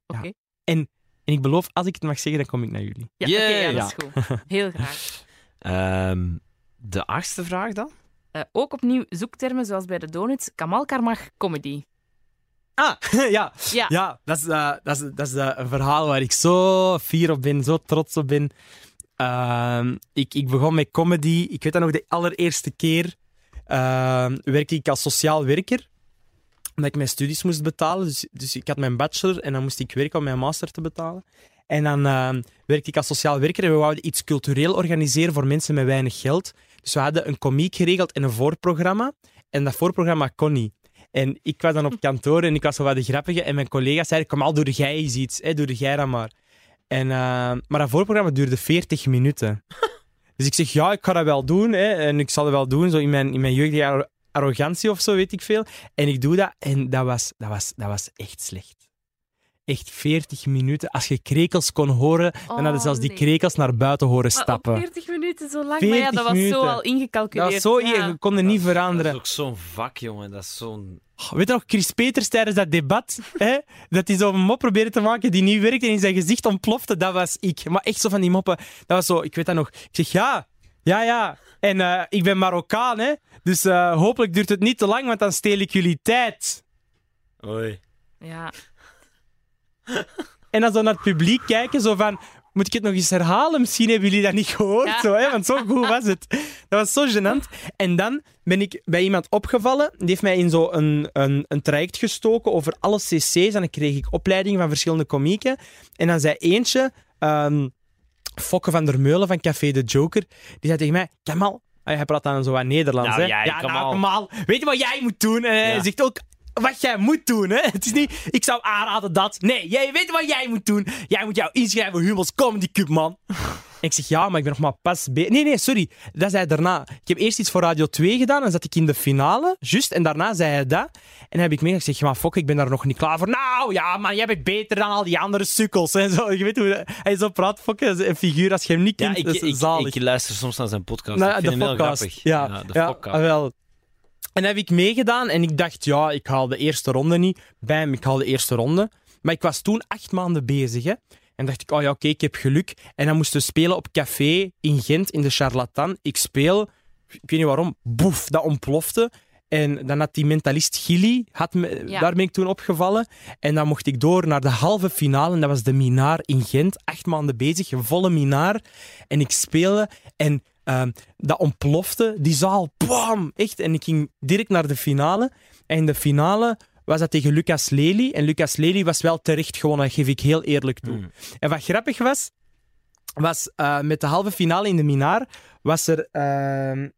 oké. Ja. En ik beloof, als ik het mag zeggen, dan kom ik naar jullie. Ja, Yeah. oké, ja, Ja. dat is goed. Heel graag. Ehm, de achtste vraag dan? Eh, ook opnieuw zoektermen zoals bij de donuts. Kamal Karmach comedy. Ah, ja. Ja, Ja, dat is, eh, dat is, dat is eh, een verhaal waar ik zo fier op ben, zo trots op ben. Ehm, ik, ik begon met comedy. Ik weet dat nog de allereerste keer ehm, werkte ik als sociaal werker. Omdat ik mijn studies moest betalen. Dus, dus ik had mijn bachelor en dan moest ik werken om mijn master te betalen. En dan ehm, werkte ik als sociaal werker en we wouden iets cultureel organiseren voor mensen met weinig geld. Dus we hadden een komiek geregeld en een voorprogramma. En dat voorprogramma kon niet. En ik was dan op kantoor en ik was zo wat de grappige. En mijn collega's zeiden, kom al, doe jij eens iets. Hè, doe jij dat maar. En, eh, maar dat voorprogramma duurde 40 minuten. Dus ik zeg, ja, ik ga dat wel doen. Hè, en ik zal het wel doen, zo in mijn, in mijn jeugdige arro- arrogantie of zo, weet ik veel. En ik doe dat en dat was, dat was, dat was echt slecht. Echt 40 minuten. Als je krekels kon horen, dan hadden Oh, zelfs die krekels naar buiten horen Maar stappen. 40 minuten zo lang. Maar ja, 40 dat was zo al ingecalculeerd. Dat was zo, ja. je kon er niet Dat veranderen. is ook zo'n vak, jongen. Dat is zo'n... Weet je nog, Chris Peters tijdens dat debat, hè, dat hij zo'n mop probeerde te maken die niet werkte en in zijn gezicht ontplofte, dat was ik. Maar echt zo van die moppen, dat was zo, ik weet dat nog. Ik zeg, ja, ja, ja. En eh, ik ben Marokkaan, hè. Dus eh, hopelijk duurt het niet te lang, want dan steel ik jullie tijd. Oei. Ja. En dan zo naar het publiek kijken, zo van... Moet ik het nog eens herhalen? Misschien hebben jullie dat niet gehoord, Ja. zo, hè? want zo goed was het. Dat was zo gênant. En dan ben ik bij iemand opgevallen, die heeft mij in zo'n een, een, een traject gestoken over alle cc's en dan kreeg ik opleidingen van verschillende komieken. En dan zei eentje, ehm Fokke van der Meulen van Café de Joker, die zei tegen mij, Kamal, Ah, hij praat dan zo aan Nederlands, Nou, hè? jij, ja, Kamal. nou, Kamal, weet je wat jij moet doen? En hij Ja. zegt ook wat jij moet doen, hè? Het is niet, ik zou aanraden dat. Nee, jij weet wat jij moet doen. Jij moet jou inschrijven voor Humo's Comedy Cup, man. En ik zeg, ja, maar ik ben nog maar pas bezig. Nee, nee, sorry. Dat zei hij daarna. Ik heb eerst iets voor Radio 2 gedaan, dan zat ik in de finale, juist. En daarna zei hij dat. En dan heb ik meegezegd, ik zeg, maar fok, ik ben daar nog niet klaar voor. Nou, ja, maar jij bent beter dan al die andere sukkels. En zo. Je weet hoe hij zo praat, is een figuur. Als je hem niet Ja, kent, ik, is ik, zalig. ik luister soms naar zijn podcast. Nou, ik vind de hem heel podcast. grappig. Ja, de ja, podcast. ah, wel. En heb ik meegedaan en ik dacht, ja, ik haal de eerste ronde niet. Bam, ik haal de eerste ronde. Maar ik was toen acht maanden bezig. Hè. En dacht ik, oh ja, oké, ik heb geluk. En dan moesten we spelen op café in Gent, in de Charlatan. Ik speel, ik weet niet waarom, boef, dat ontplofte. En dan had die mentalist Gilly, had me, Ja. daar ben ik toen opgevallen. En dan mocht ik door naar de halve finale. En dat was de Minaar in Gent. Acht maanden bezig, een volle Minaar. En ik speelde. En Ehm, dat ontplofte, die zaal, bam, echt. En ik ging direct naar de finale. En in de finale was dat tegen Lucas Lely. En Lucas Lely was wel terecht gewonnen, dat geef ik heel eerlijk toe. Mm. En wat grappig was, was eh, met de halve finale in de Minaar, was er ehm,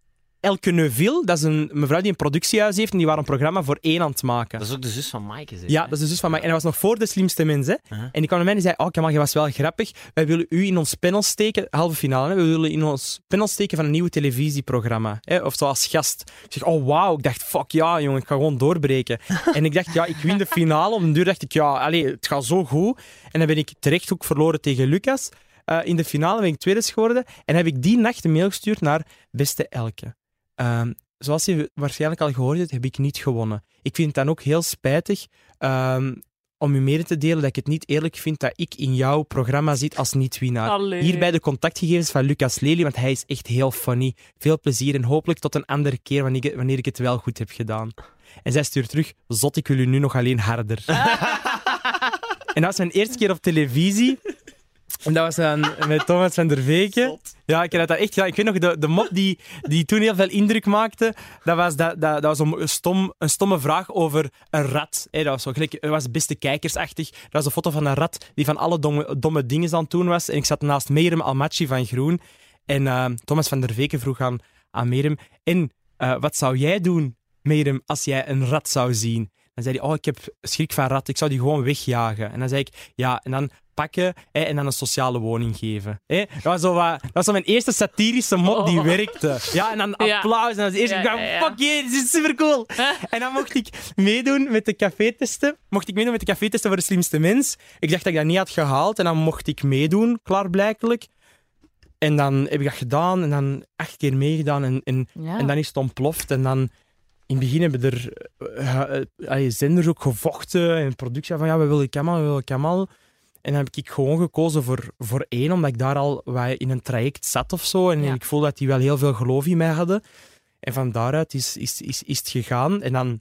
Elke Neuville, dat is een mevrouw die een productiehuis heeft, en die waren een programma voor één aan het maken. Dat is ook de zus van Maaike, zeg. Ja, dat is de zus van mij. En dat was nog voor de slimste mens. Hè. Uh-huh. En die kwam naar mij en die zei: Oh, Kamal, je was wel grappig. Wij willen u in ons panel steken, halve finale. Hè. We willen in ons panel steken van een nieuw televisieprogramma. Hè. Of zo als gast. Ik zeg: Oh, wauw. Ik dacht: Fuck ja, jongen, ik ga gewoon doorbreken. en ik dacht: Ja, ik win de finale. Op een duur dacht ik: Ja, allez, het gaat zo goed. En dan ben ik terecht ook verloren tegen Lucas. Eh, in de finale ben ik tweede geworden. En heb ik die nacht een mail gestuurd naar Beste Elke. Ehm, zoals je waarschijnlijk al gehoord hebt, heb ik niet gewonnen. Ik vind het dan ook heel spijtig ehm, om u mede te delen dat ik het niet eerlijk vind dat ik in jouw programma zit als niet-winnaar. Hierbij de contactgegevens van Lucas Lely, want hij is echt heel funny. Veel plezier en hopelijk tot een andere keer wanneer ik, wanneer ik het wel goed heb gedaan. En zij stuurt terug, zot, ik wil u nu nog alleen harder. en dat was mijn eerste keer op televisie. En dat was dan met Thomas van der Veken. Ja, ik dat echt gedaan. Ik weet nog, de, de mop die, die toen heel veel indruk maakte, dat was, dat, dat, dat was een, stom, een stomme vraag over een rat. Dat was zo gelijk, dat was beste kijkersachtig. Dat was een foto van een rat die van alle domme, domme dingen aan het doen was. En ik zat naast Merem Almachi van Groen. En eh, Thomas van der Veken vroeg aan, aan Merem, en eh, wat zou jij doen, Merem, als jij een rat zou zien? Dan zei hij, oh, ik heb schrik van rat, ik zou die gewoon wegjagen. En dan zei ik, ja, en dan pakken hè, en dan een sociale woning geven. Hè? Dat, was zo wat, dat was zo mijn eerste satirische mop die Oh. werkte. Ja, en dan Ja. applaus. En dan was het eerst, Ja, ik dacht, ja, ja. fuck yeah, dit is super cool. En dan mocht ik meedoen met de café-testen. Mocht ik meedoen met de café-testen voor de slimste mens. Ik dacht dat ik dat niet had gehaald. En dan mocht ik meedoen, klaarblijkelijk. En dan heb ik dat gedaan. En dan acht keer meegedaan. En, en, en dan is het ontploft. En dan... In het begin hebben er eh, eh, zenders ook gevochten en productie van ja, we willen Kamal, we willen Kamal. En dan heb ik gewoon gekozen voor, voor één, omdat ik daar al in een traject zat of zo. En Ja. ik voelde dat die wel heel veel geloof in mij hadden. En van daaruit is, is, is, is het gegaan. En dan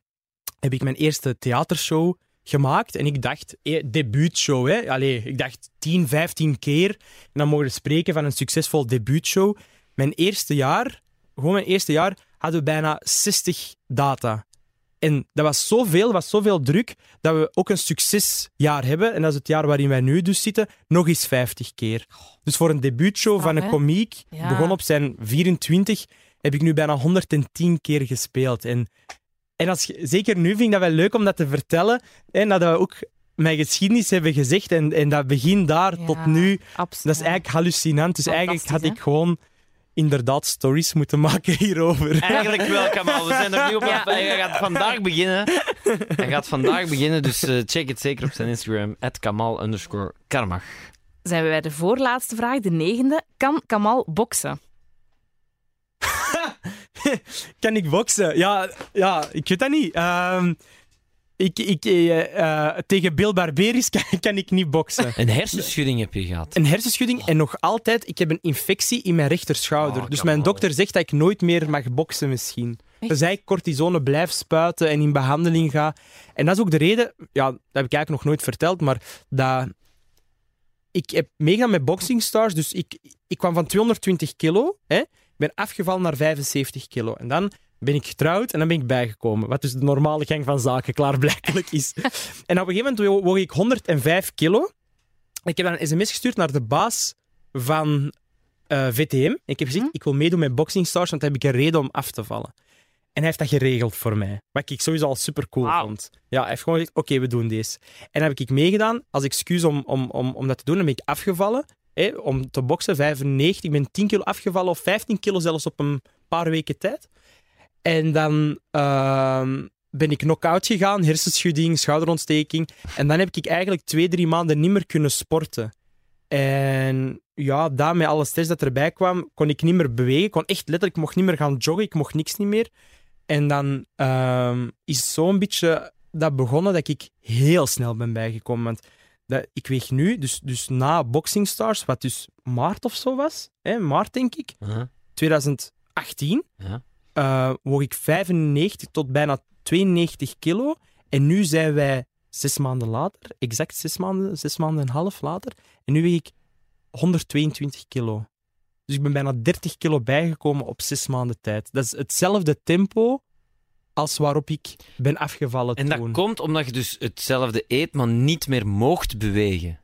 heb ik mijn eerste theatershow gemaakt. En ik dacht, eh, debuutshow, hè. Allee, ik dacht 10, 15 keer. En dan mogen we spreken van een succesvol debuutshow. Mijn eerste jaar, gewoon mijn eerste jaar, hadden we bijna 60 data. En dat was zoveel, was zoveel druk, dat we ook een succesjaar hebben. En dat is het jaar waarin wij nu dus zitten, nog eens 50 keer. Dus voor een debuutshow van een komiek, Ja. begon op zijn 24, heb ik nu bijna 110 keer gespeeld. En, en als, je- zeker nu vind ik dat wel leuk om dat te vertellen. En dat we ook mijn geschiedenis hebben gezegd. En, en dat begin daar Ja, tot nu, Absoluut. dat is eigenlijk hallucinant. Dus eigenlijk had ik gewoon inderdaad stories moeten maken hierover. Eigenlijk wel, Kamal. We zijn er nu op. Ja. Hij gaat vandaag beginnen. Hij gaat vandaag beginnen, dus eh, check het zeker op zijn Instagram. Kamal underscore Karmach. Zijn we bij de voorlaatste vraag, de negende. Kan Kamal boksen? Kan ik boksen? Ja, ja ik weet dat niet. Ehm, ik, ik, eh, eh, tegen Bill Barberis kan, kan ik niet boksen. Een hersenschudding heb je gehad. Een hersenschudding en nog altijd, ik heb een infectie in mijn rechterschouder. Oh, dus mijn dokter zegt dat ik nooit meer mag boksen misschien. Echt? Dus hij cortisone blijft spuiten en in behandeling ga. En dat is ook de reden, ja, dat heb ik eigenlijk nog nooit verteld, maar dat... Ik heb meegedaan met Boxing Stars, dus ik, ik kwam van 220 kilo, hè, ik ben afgevallen naar 75 kilo. En dan ben ik getrouwd en dan ben ik bijgekomen. Wat dus de normale gang van zaken klaarblijkelijk is. en op een gegeven moment woog ik 105 kilo. Ik heb dan een sms gestuurd naar de baas van eh, VTM. Ik heb gezegd, Hm? ik wil meedoen met Boxing Stars, want dan heb ik een reden om af te vallen. En hij heeft dat geregeld voor mij. Wat ik sowieso al super cool vond. Ja, hij heeft gewoon gezegd, oké, we doen deze. En dan heb ik meegedaan als excuus om, om, om, om dat te doen. Dan ben ik afgevallen hè, om te boksen, 95. Ik ben 10 kilo afgevallen, of 15 kilo zelfs op een paar weken tijd. En dan ehm, ben ik knock-out gegaan, hersenschudding, schouderontsteking. En dan heb ik eigenlijk twee, drie maanden niet meer kunnen sporten. En ja, daar met alle stress dat erbij kwam, kon ik niet meer bewegen. Ik kon echt letterlijk, ik mocht niet meer gaan joggen, ik mocht niks niet meer. En dan ehm, is zo'n beetje dat begonnen dat ik heel snel ben bijgekomen. Want dat, ik weeg nu, dus, dus na Boxing Stars, wat dus maart of zo was, hè, maart denk ik, Huh? 2018, Ja. Eh, woog ik 95 tot bijna 92 kilo. En nu zijn wij zes maanden later, exact zes maanden, zes maanden en een half later. En nu weeg ik 122 kilo. Dus ik ben bijna 30 kilo bijgekomen op zes maanden tijd. Dat is hetzelfde tempo als waarop ik ben afgevallen En dat toen. komt omdat je dus hetzelfde eet, maar niet meer moogt bewegen.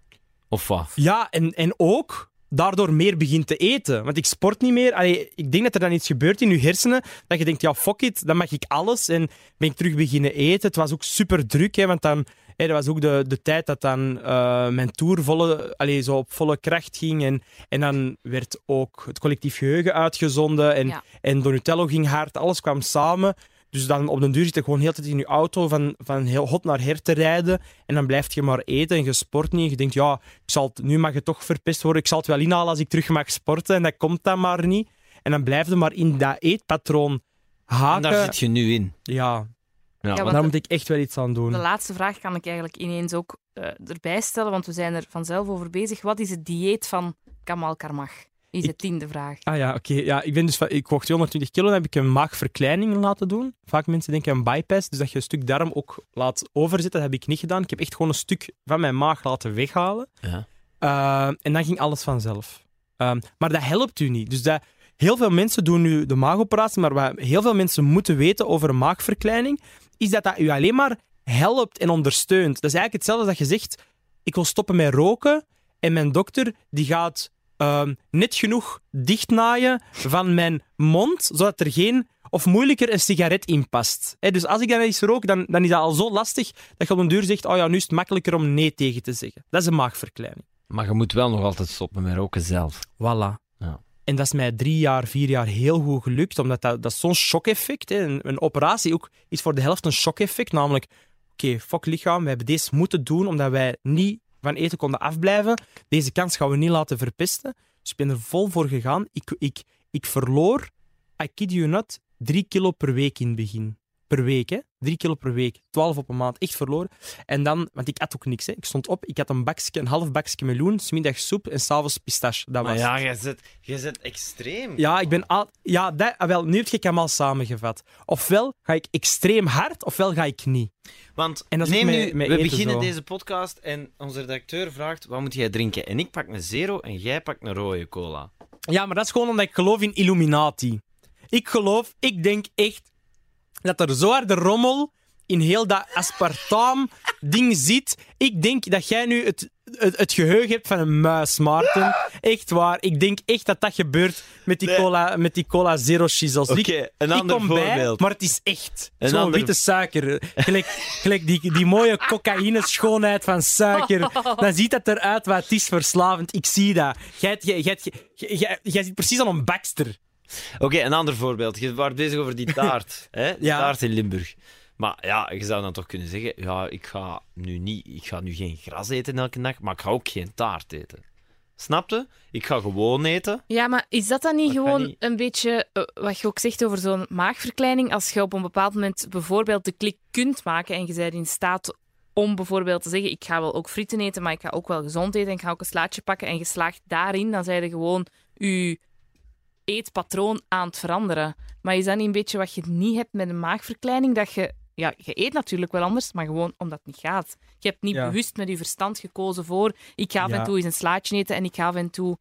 Of wat? Ja, en, en ook daardoor meer begint te eten. Want ik sport niet meer. Allee, ik denk dat er dan iets gebeurt in je hersenen, dat je denkt, ja, fuck it, dan mag ik alles. En ben ik terug beginnen eten. Het was ook super druk, hè, want dan... Dat was ook de, de tijd dat dan eh, mijn tour volle, allee, zo op volle kracht ging. En, en dan werd ook het collectief geheugen uitgezonden. En, Ja. en Donatello ging hard. Alles kwam samen. Dus dan op den duur zit je gewoon heel de tijd in je auto van, van heel hot naar her te rijden. En dan blijf je maar eten en je sport niet. En je denkt, ja, ik zal het, nu mag het toch verpest worden. Ik zal het wel inhalen als ik terug mag sporten. En dat komt dan maar niet. En dan blijf je maar in dat eetpatroon En haken. daar zit je nu in. Ja, Ja, daar moet ik echt wel iets aan doen. De laatste vraag kan ik eigenlijk ineens ook eh, erbij stellen, want we zijn er vanzelf over bezig. Wat is het dieet van Kamal Karmach? Is de tiende vraag. Ah ja, oké. Ja, ik, ben dus ik woog 220 kilo, dan heb ik een maagverkleining laten doen. Vaak mensen denken een bypass, dus dat je een stuk darm ook laat overzitten. Dat heb ik niet gedaan. Ik heb echt gewoon een stuk van mijn maag laten weghalen. Ja. Uh, en dan ging alles vanzelf. Um, maar dat helpt u niet. Dus dat, heel veel mensen doen nu de maagoperatie, maar wat heel veel mensen moeten weten over een maagverkleining, is dat dat u alleen maar helpt en ondersteunt. Dat is eigenlijk hetzelfde als dat je zegt, ik wil stoppen met roken en mijn dokter die gaat um, net genoeg dichtnaaien van mijn mond, zodat er geen of moeilijker een sigaret in past. He, dus als ik dan eens rook, dan, dan is dat al zo lastig dat je op een duur zegt, oh ja, nu is het makkelijker om nee tegen te zeggen. Dat is een maagverkleining. Maar je moet wel nog altijd stoppen met roken zelf. Voilà. Ja. En dat is mij drie jaar, vier jaar heel goed gelukt, omdat dat, dat zo'n shock-effect. Een, een operatie ook is voor de helft een shock-effect, namelijk, oké, fuck lichaam, we hebben deze moeten doen omdat wij niet van eten konden afblijven. Deze kans gaan we niet laten verpesten. Dus ik ben er vol voor gegaan. Ik, ik, ik verloor, I kid you not, drie kilo per week in het begin. Per week, hè? Drie kilo per week. Twaalf op een maand. Echt verloren. En dan, want ik at ook niks, hè. Ik stond op, ik had een, bakje, een half bakje meloen, smiddags soep en s'avonds pistache. Dat was Maar ja, jij zit, jij zit extreem. Ja, ik ben al... Ja, dat... ah, wel, nu heb je hem al samengevat. Ofwel ga ik extreem hard, ofwel ga ik niet. Want En neem nu, we beginnen zo. deze podcast en onze redacteur vraagt, wat moet jij drinken? En ik pak een zero en jij pakt een rode cola. Ja, maar dat is gewoon omdat ik geloof in Illuminati. Ik geloof, ik denk echt dat er zo harde rommel in heel dat aspartaam-ding zit. Ik denk dat jij nu het, het, het geheugen hebt van een muis, Maarten. Echt waar. Ik denk echt dat dat gebeurt met die Nee. cola, met die cola zero shizzles. Oké, een ik ander bij, voorbeeld. maar het is echt. Een Zo'n ander- witte suiker. Gelijk, gelijk die, die mooie cocaïne-schoonheid van suiker. Dan ziet dat eruit wat het is verslavend. Ik zie dat. Jij, jij, jij, jij, jij, zit precies aan een bakster. Oké, een ander voorbeeld. Je was bezig over die taart. hè? Die Ja. taart in Limburg. Maar ja, je zou dan toch kunnen zeggen, ja, ik ga nu, niet, ik ga nu geen gras eten elke dag, maar ik ga ook geen taart eten. Snapte? Ik ga gewoon eten. Ja, maar is dat dan niet Dat gewoon niet. een beetje eh, wat je ook zegt over zo'n maagverkleining? Als je op een bepaald moment bijvoorbeeld de klik kunt maken en je bent in staat om bijvoorbeeld te zeggen: Ik ga wel ook frieten eten, maar ik ga ook wel gezond eten en ik ga ook een slaatje pakken en je slaagt daarin, dan zijn je gewoon je eetpatroon aan het veranderen. Maar is dat niet een beetje wat je niet hebt met een maagverkleining? Dat je, ja, je eet natuurlijk wel anders, maar gewoon omdat het niet gaat. Je hebt niet Ja. bewust met je verstand gekozen voor: Ik ga af en toe eens een slaatje eten en ik ga af en toe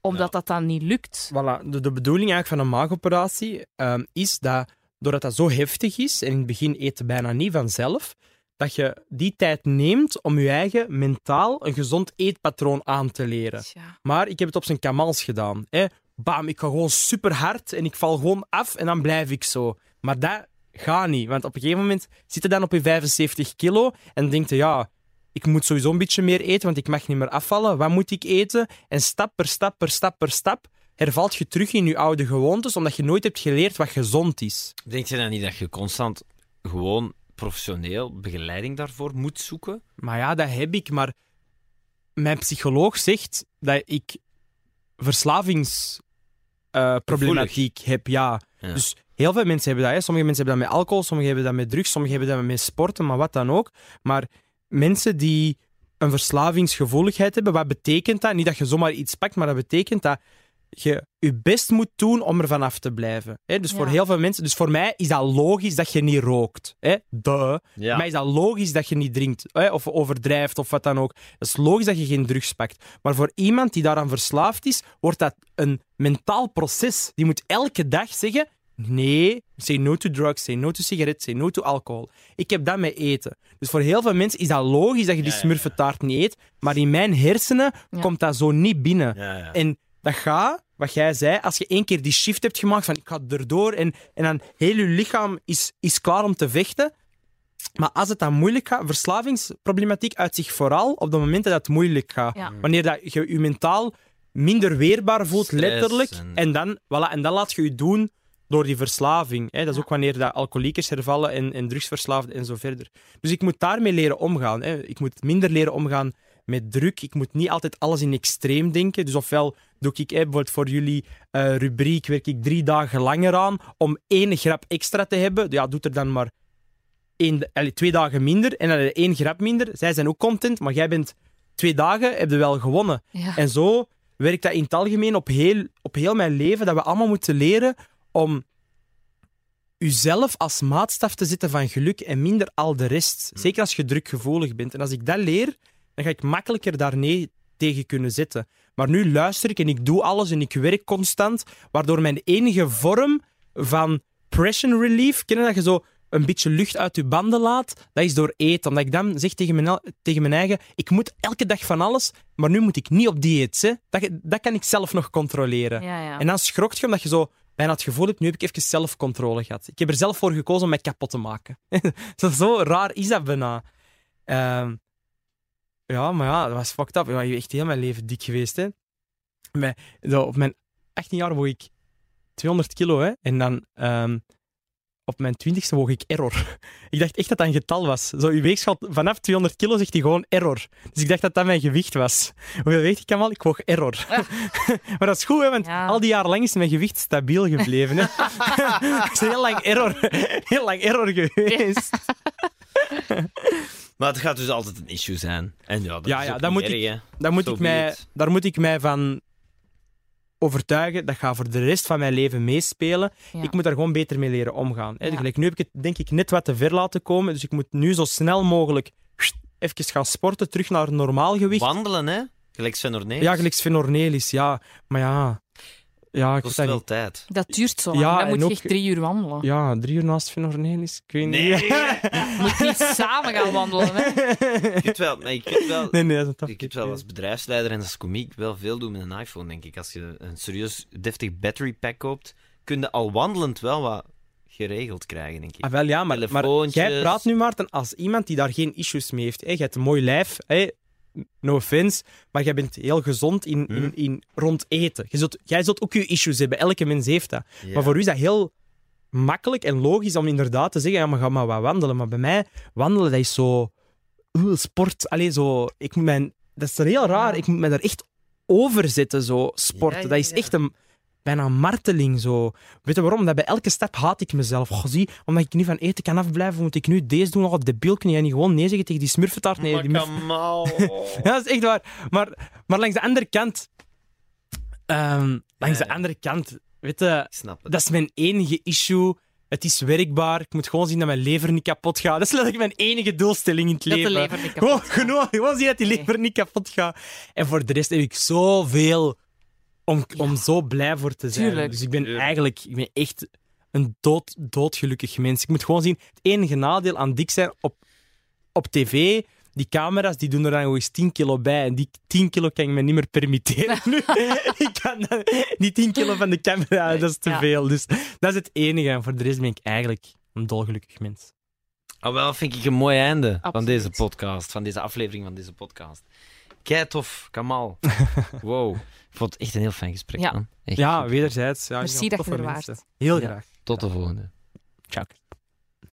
omdat dat dan niet lukt. Voilà. De, de bedoeling eigenlijk van een maagoperatie ehm, is dat, doordat dat zo heftig is, en in het begin eet je bijna niet vanzelf, dat je die tijd neemt om je eigen mentaal een gezond eetpatroon aan te leren. Maar ik heb het op zijn kamals gedaan. Hè. Bam, ik ga gewoon super hard en ik val gewoon af en dan blijf ik zo. Maar dat gaat niet, want op een gegeven moment zit je dan op je 75 kilo en denkt je, ja, ik moet sowieso een beetje meer eten, want ik mag niet meer afvallen. Wat moet ik eten? En stap per stap per stap per stap hervalt je terug in je oude gewoontes, omdat je nooit hebt geleerd wat gezond is. Denk je dan niet dat je constant gewoon professioneel begeleiding daarvoor moet zoeken? Maar ja, dat heb ik. Maar mijn psycholoog zegt dat ik verslavingsproblematiek heb. Ja. Ja. Dus heel veel mensen hebben dat. Hè. Sommige mensen hebben dat met alcohol, sommigen hebben dat met drugs, sommigen hebben dat met sporten, maar wat dan ook. Maar mensen die een verslavingsgevoeligheid hebben, wat betekent dat? Niet dat je zomaar iets pakt, maar dat betekent dat je je best moet doen om er vanaf te blijven. Hè? Dus voor heel veel mensen... Dus voor mij is dat logisch dat je niet rookt. Hè? Duh. Ja. Voor mij is dat logisch dat je niet drinkt hè? of overdrijft of wat dan ook. Het is logisch dat je geen drugs pakt. Maar voor iemand die daaraan verslaafd is, wordt dat een mentaal proces. Die moet elke dag zeggen... Nee, say no to drugs, say no to sigaretten, say no to alcohol. Ik heb dat met eten. Dus voor heel veel mensen is dat logisch dat je die smurfentaart niet eet. Maar in mijn hersenen Ja. komt dat zo niet binnen. Ja, ja. En dat gaat, wat jij zei, als je één keer die shift hebt gemaakt van ik ga erdoor en, en dan heel je lichaam is, is klaar om te vechten. Maar als het dan moeilijk gaat, verslavingsproblematiek uit zich vooral op de momenten dat het moeilijk gaat. Ja. Wanneer dat je je mentaal minder weerbaar voelt, Stress letterlijk. en- En... dan, voilà, en dan laat je je doen door die verslaving. Hè. Dat is ook wanneer dat alcoholiekers hervallen en, en drugsverslaafden en zo verder. Dus ik moet daarmee leren omgaan. Hè. Ik moet minder leren omgaan met druk. Ik moet niet altijd alles in extreem denken. Dus ofwel doe ik hè, bijvoorbeeld voor jullie eh, rubriek, werk ik drie dagen langer aan om één grap extra te hebben. Ja, doet er dan maar één, allee, twee dagen minder en dan één grap minder. Zij zijn ook content, maar jij bent twee dagen, heb je wel gewonnen. Ja. En zo werkt dat in het algemeen op heel, op heel mijn leven, dat we allemaal moeten leren om uzelf als maatstaf te zetten van geluk en minder al de rest. Zeker als je drukgevoelig bent. En als ik dat leer, dan ga ik makkelijker daar nee tegen kunnen zetten. Maar nu luister ik en ik doe alles en ik werk constant, waardoor mijn enige vorm van pressure relief, kennen dat je zo een beetje lucht uit je banden laat, dat is door eten. Omdat ik dan zeg tegen mijn, tegen mijn eigen, ik moet elke dag van alles, maar nu moet ik niet op dieet. Hè. Dat, dat kan ik zelf nog controleren. Ja, ja. En dan schrokt je omdat je zo bijna het gevoel hebt, nu heb ik even zelfcontrole gehad. Ik heb er zelf voor gekozen om mij kapot te maken. zo, zo raar is dat bijna. Ehm, ja, maar ja, dat was fucked up. Ja, ik ben echt heel mijn leven dik geweest. Hè. Zo, op mijn 18 jaar woog ik 200 kilo. Hè. En dan ehm, op mijn 20ste woog ik error. Ik dacht echt dat dat een getal was. Zo, uw weegschaal vanaf 200 kilo zegt hij gewoon error. Dus ik dacht dat dat mijn gewicht was. Hoeveel weegt ik al? Ik woog error. maar dat is goed, hè, want Ja. al die jaren lang is mijn gewicht stabiel gebleven. Hè. Ik is heel lang error, heel lang error geweest. Maar het gaat dus altijd een issue zijn. En ja, dat Ja, is ja, ook dan niet moet erg, hè. Daar moet, So ik mij, daar moet ik mij van overtuigen. Dat gaat voor de rest van mijn leven meespelen. Ja. Ik moet daar gewoon beter mee leren omgaan. Hè. Ja. Gelijk, nu heb ik het denk ik net wat te ver laten komen. Dus ik moet nu zo snel mogelijk even gaan sporten, terug naar normaal gewicht. Wandelen, hè? Gelijk Sven Ornelis. Ja, gelijk Sven Ornelis, ja. Maar ja... Ja, ik kost wel niet. tijd. Dat duurt zo lang. Ja, dan en moet je ook- echt drie uur wandelen. Ja, drie uur naast Sven Ornelis. Ik weet Nee. niet. Je moet niet samen gaan wandelen. Hè. Ik heb wel, maar ik heb wel, Nee, nee, dat is een ik heb wel als bedrijfsleider en als komiek wel veel doen met een iPhone, denk ik. Als je een serieus deftig battery pack koopt, kun je al wandelend wel wat geregeld krijgen, denk ik. Ah, wel ja, maar, maar jij praat nu, Maarten, als iemand die daar geen issues mee heeft. Hè? Je hebt een mooi lijf, hè? No offense, maar jij bent heel gezond in, in, in, rond eten. Je zult, jij zult ook je issues hebben, elke mens heeft dat. Ja. Maar voor u is dat heel makkelijk en logisch om inderdaad te zeggen, ja, maar ga maar wat wandelen. Maar bij mij, wandelen, dat is zo... oeh, sport, allee, zo... Ik moet mijn, dat is heel raar, ik moet me daar echt over zetten, zo, sporten. Ja, ja, Dat is echt een... Bijna een marteling zo. Weet je waarom? Dat bij elke stap haat ik mezelf. Zie, omdat ik niet van eten kan afblijven, moet ik nu deze doen, nog de bilknie en niet gewoon nee zeggen tegen die smurfentaart. Nee, die murf- ja, dat is echt waar. Maar, maar langs de andere kant... ehm, langs de andere kant, weet je, Ik snap het. dat is mijn enige issue. Het is werkbaar. Ik moet gewoon zien dat mijn lever niet kapot gaat. Dat is letterlijk mijn enige doelstelling in het Dat de leven. lever niet Gewoon, kapot gaat. gewoon, gewoon zien dat die lever niet kapot gaat. En voor de rest heb ik zoveel om, om zo blij voor te zijn. Tuurlijk. Dus ik ben eigenlijk ik ben echt een dood, doodgelukkig mens. Ik moet gewoon zien, het enige nadeel aan dik zijn op, op tv, die camera's, die doen er dan nog eens 10 kilo bij. En die 10 kilo kan ik me niet meer permitteren nu. ik kan dan- die 10 kilo van de camera, dat is te Ja. veel. Dus dat is het enige. En voor de rest ben ik eigenlijk een dolgelukkig mens. Ah, wel, vind ik een mooi einde van deze podcast, van deze aflevering van deze podcast. Kei tof, Kamal. Wow. Ik vond het echt een heel fijn gesprek, Ja. man. Echt Ja, super. wederzijds. Ja, Merci dat je er waart. Heel Ja. graag. Tot de volgende. Ciao.